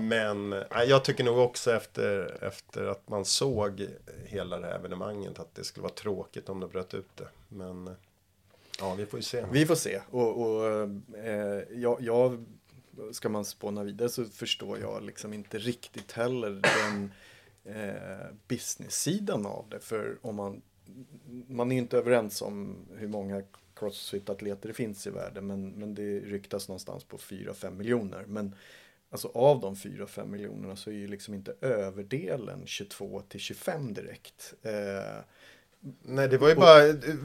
Men jag tycker nog också efter, efter att man såg hela det här evenemanget att det skulle vara tråkigt om det bröt ut det. Men ja, vi får ju se. Vi får se. Och, och eh, jag, jag, ska man spåna vidare så förstår jag liksom inte riktigt heller den eh, business-sidan av det. För om man, man är inte överens om hur många crossfit-atleter det finns i världen. Men, men det ryktas någonstans på 4-5 miljoner. Men alltså av de 4-5 miljonerna så är ju liksom inte överdelen 22 till 25 direkt. Eh, Nej, det var ju bara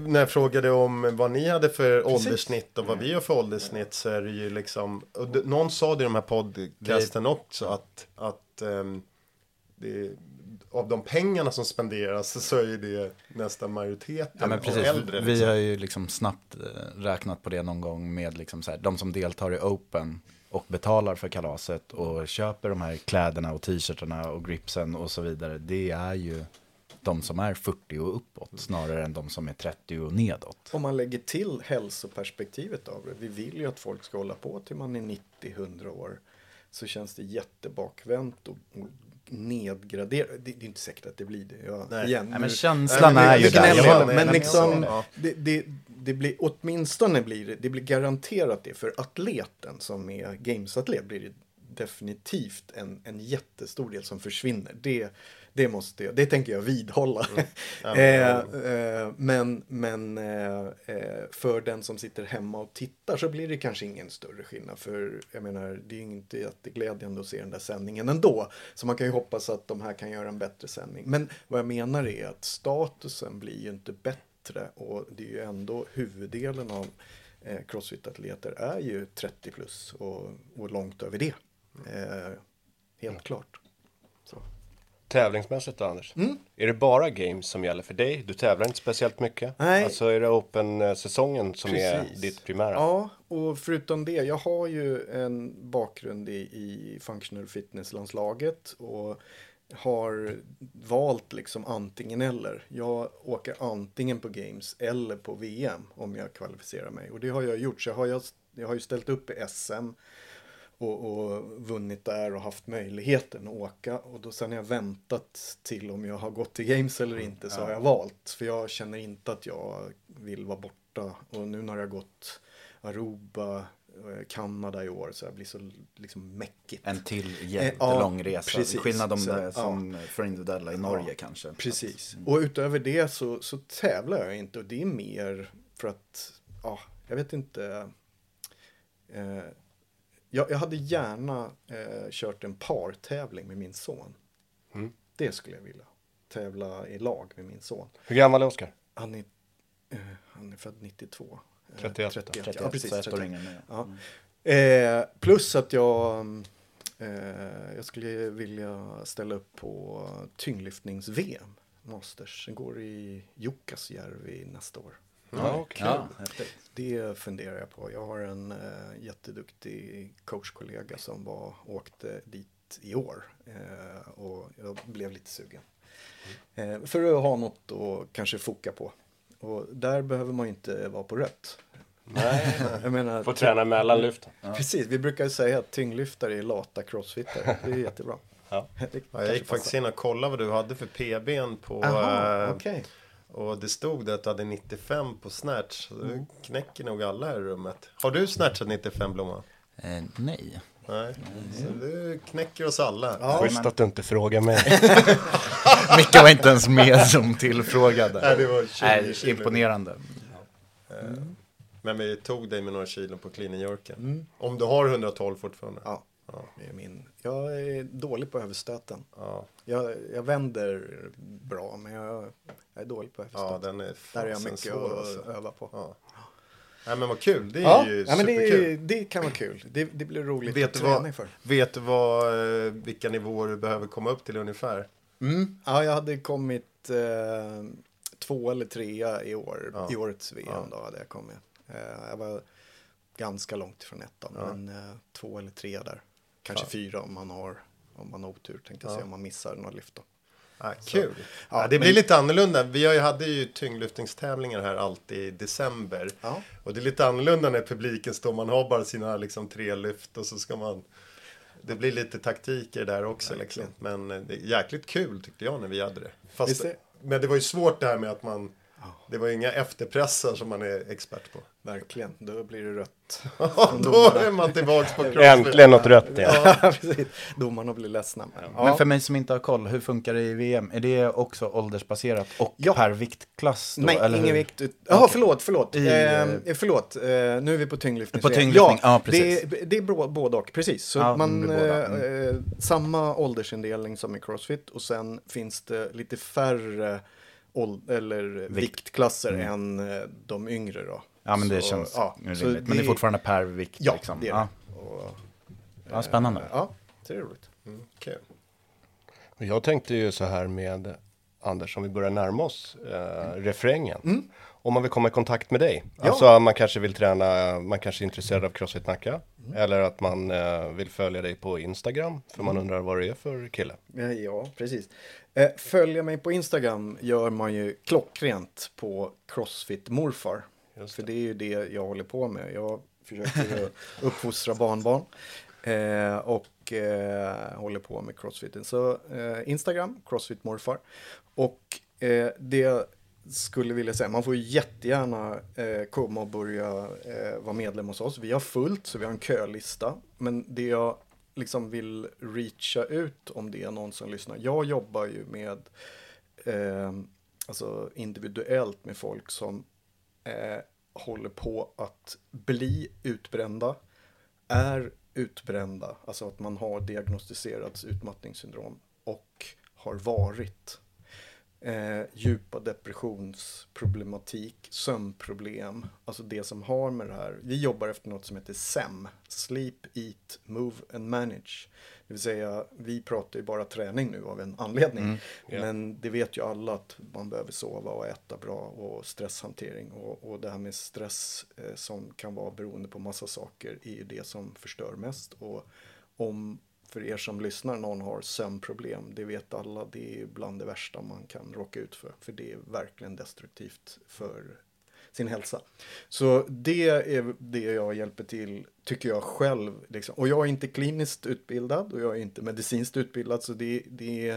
när jag frågade om vad ni hade för Precis. ålderssnitt och vad vi har för ålderssnitt så är det ju liksom, någon sa det i de här podcasten också att, att ehm, det, av de pengarna som spenderas så är det nästan majoriteten Ja men precis, äldre. vi liksom. har ju liksom snabbt eh, räknat på det någon gång med liksom så här, de som deltar i Open och betalar för kalaset och köper de här kläderna och t-shirtarna och gripsen och så vidare. Det är ju de som är 40 och uppåt snarare än de som är 30 och nedåt. Om man lägger till hälsoperspektivet av det. Vi vill ju att folk ska hålla på till man är 90-100 år. Så känns det jättebakvänt och nedgraderat. Det, det är inte säkert att det blir det. Jag, Nej. igen, Nej, men nu- känslan men är ju där. det. men men liksom, ja. det, det, det blir åtminstone blir det, det blir garanterat det för atleten som är gamesatlet blir det definitivt en, en jättestor del som försvinner. Det, det måste jag, det tänker jag vidhålla. eh, eh, men men eh, eh, för den som sitter hemma och tittar så blir det kanske ingen större skillnad. För jag menar, det är ju inte jätteglädjande att se den där sändningen ändå. Så man kan ju hoppas att de här kan göra en bättre sändning. Men vad jag menar är att statusen blir ju inte bättre och det är ju ändå huvuddelen av eh, crossfit-atleter är ju 30 plus och, och långt över det. Eh, helt klart. Tävlingsmässigt då Anders? Är det bara games som gäller för dig? Du tävlar inte speciellt mycket? Nej. Alltså är det Open-säsongen som är Precis. ditt primära? Ja, och förutom det, jag har ju en bakgrund i, i functional fitness-landslaget och har valt liksom antingen eller. Jag åker antingen på Games eller på VM om jag kvalificerar mig. Och det har jag gjort. Så jag har, jag, jag har ju ställt upp i SM och, och vunnit där och haft möjligheten att åka. Och då sen har jag väntat till om jag har gått till Games eller inte så har jag valt. För jag känner inte att jag vill vara borta. Och nu när jag gått Aruba, eh, Kanada i år så jag blir så liksom mäckigt. En till Eh, jättelång ja, resa. precis. Skillnad om Så, det ja. som för individuella i Norge kanske. Precis. Och utöver det så, så tävlar jag inte och det är mer för att, ja, jag vet inte. Eh, jag, jag hade gärna eh, kört en partävling med min son. Det skulle jag vilja. Tävla i lag med min son. Hur gammal är Oskar? Han är, eh, han är född 92. Eh, 31. 31. 31, Ja, precis. så ett år 31. yngre. Ja. Eh, plus att jag, eh, jag skulle vilja ställa upp på tyngdlyftnings-VM. Masters. Den går i Jukkasjärvi nästa år. Ja, okej. Ja. Det funderar jag på. Jag har en eh, jätteduktig coachkollega som var, åkte dit i år. Eh, och jag blev lite sugen. Eh, för att ha något att kanske foka på. Och där behöver man inte vara på rött. Nej, Jag menar, får träna mellanlyften. Precis, vi brukar säga att tyngdlyftare är lata crossfittare. Det är jättebra. Ja. Det Ja, jag gick faktiskt in och kollade vad du hade för PBn på, Aha, eh, okej. Och det stod det att du hade 95 på snatch. Så du knäcker nog alla här i rummet. Har du snatchat 95 Blomman? Eh, nej. Nej, så du knäcker oss alla. Ja, Schysst att du inte frågar mig. Micke var inte ens med som tillfrågade. Nej, det var 20 Nej, kilo. imponerande. Men vi tog dig med några kilo på clean Yorken. Om du har 112 fortfarande. Ja, det är min. Jag är dålig på överstöten. Ja, Jag, jag vänder bra, men jag, jag är dålig på ja överstöten. den är Där är jag mycket svår, att alltså. öva på. Ja. Nej men vad kul, det är Ja, ju ja men det, superkul. det kan vara kul. Det, det blir roligt Vet att du, träna vad, för. vet du vad, eh, vilka nivåer du behöver komma upp till ungefär? Mm. Ja, jag hade kommit eh, två eller trea i år. Ja. I årets VM Ja. då hade jag kommit. Eh, jag var ganska långt ifrån ettan, Ja. men eh, två eller tre där. Kanske Ja. fyra om man har om man har otur, tänkte jag Ja. säga, om man missar några lyft då. Ah, kul. Ja, Ja, det men- blir lite annorlunda. Vi har ju, hade ju tyngdlyftningstävlingar här alltid i december. Ja. Och det är lite annorlunda när publiken står, man har bara sina liksom, tre lyft och så ska man... Det blir lite taktiker där också. Liksom. Men eh, det är jäkligt kul tyckte jag när vi hade det. Fast, är- men det var ju svårt det här med att man... Det var inga efterpressar som man är expert på. Verkligen, då blir det rött. Då är man tillbaks på crossfit. Äntligen något rött igen. Ja, precis. Domarna blir ledsna. Ja. Men för mig som inte har koll, hur funkar det i VM? Är det också åldersbaserat och Ja. per viktklass? Då, Nej, eller ingen hur? vikt. Jaha, Okej. förlåt, förlåt. I, eh, eh, förlåt, eh, nu är vi på tyngdlyftning. På tyngdlyftning, ja, precis. Det, är- det är både och, precis. Så Ja, man, båda, eh, eh, samma åldersindelning som i Crossfit och sen finns det lite färre eller viktklasser än eh, de yngre då. Ja, men det Så, känns ja, rimligt. Men det är fortfarande per vikt Ja, liksom. det är ja. det. Och, ja, spännande. ja, så det är roligt. Kul. Jag tänkte ju så här med Anders, om vi börjar närma oss eh, refrängen. Om man vill komma i kontakt med dig. Ja. Alltså man kanske vill träna, man kanske är intresserad av Crossfit Nacka. Eller att man eh, vill följa dig på Instagram. För man undrar vad det är för kille. Eh, Ja, precis. Eh, Följa mig på Instagram gör man ju klockrent på Crossfit Morfar. Just För det är ju det jag håller på med. Jag försöker uppfostra barnbarn. Eh, och eh, håller på med crossfiten. Så Instagram, Crossfit Morfar. Och det skulle vilja säga, man får jättegärna eh, komma och börja eh, vara medlem hos oss. Vi har fullt, så vi har en kölista. Men det jag liksom vill reacha ut om det är någon som lyssnar. Jag jobbar ju med eh, alltså individuellt med folk som eh, håller på att bli utbrända, är utbrända, alltså att man har diagnostiserats utmattningssyndrom och har varit. Eh, djupa depressionsproblematik, sömnproblem, alltså det som har med det här. Vi jobbar efter något som heter SEM, Sleep, Eat, Move and Manage. Det vill säga, vi pratar ju bara träning nu av en anledning. ja. Men det vet ju alla att man behöver sova och äta bra och stresshantering. Och, och det här med stress eh, som kan vara beroende på massa saker är ju det som förstör mest. Och om för er som lyssnar någon har sömnproblem, det vet alla, det är bland det värsta man kan råka ut för. För det är verkligen destruktivt för sin hälsa. Så det är det jag hjälper till, tycker jag själv. Liksom. Och jag är inte kliniskt utbildad och jag är inte medicinskt utbildad. Så det, det,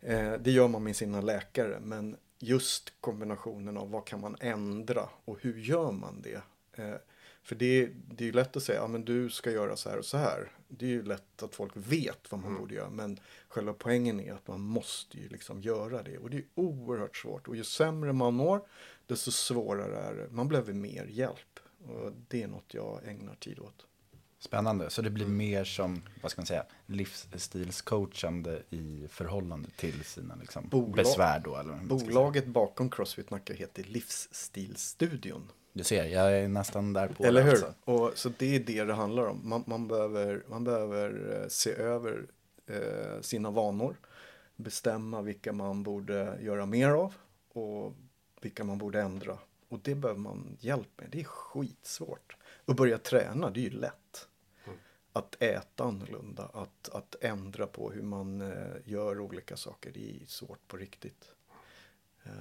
eh, det gör man med sina läkare. Men just kombinationen av vad kan man ändra och hur gör man det? Eh, för det, det är ju lätt att säga, ja men du ska göra så här och så här. Det är ju lätt att folk vet vad man borde göra. Men själva poängen är att man måste ju liksom göra det. Och det är oerhört svårt. Och ju sämre man mår, desto svårare är det. Man behöver mer hjälp. Och det är något jag ägnar tid åt. Spännande, så det blir mer som, vad ska man säga, livsstilscoachande i förhållande till sina liksom, Bolag- besvär då? Eller. Bolaget bakom Crossfit Nacka heter Livsstilstudion. Du ser, jag är nästan där på Eller det hur? alltså. Och, så det är det det handlar om. Man, man behöver, man behöver eh, se över eh, sina vanor. Bestämma vilka man borde göra mer av. Och vilka man borde ändra. Och det behöver man hjälp med. Det är skitsvårt. Att börja träna, det är ju lätt. Att äta annorlunda, att, att ändra på hur man eh, gör olika saker, det är svårt på riktigt. Eh,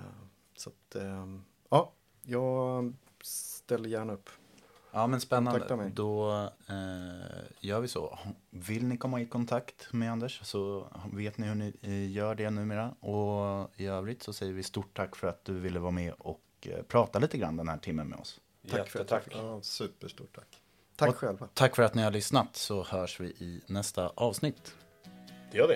så att, eh, ja, jag ställer gärna upp. Ja men spännande. Då eh, gör vi så. Vill ni komma i kontakt med Anders så vet ni hur ni eh, gör det numera. Och i övrigt så säger vi stort tack för att du ville vara med och eh, prata lite grann den här timmen med oss. Tack för att. Ja, superstort tack. Tack Och själva. Tack för att ni har lyssnat så hörs vi i nästa avsnitt. Det gör vi.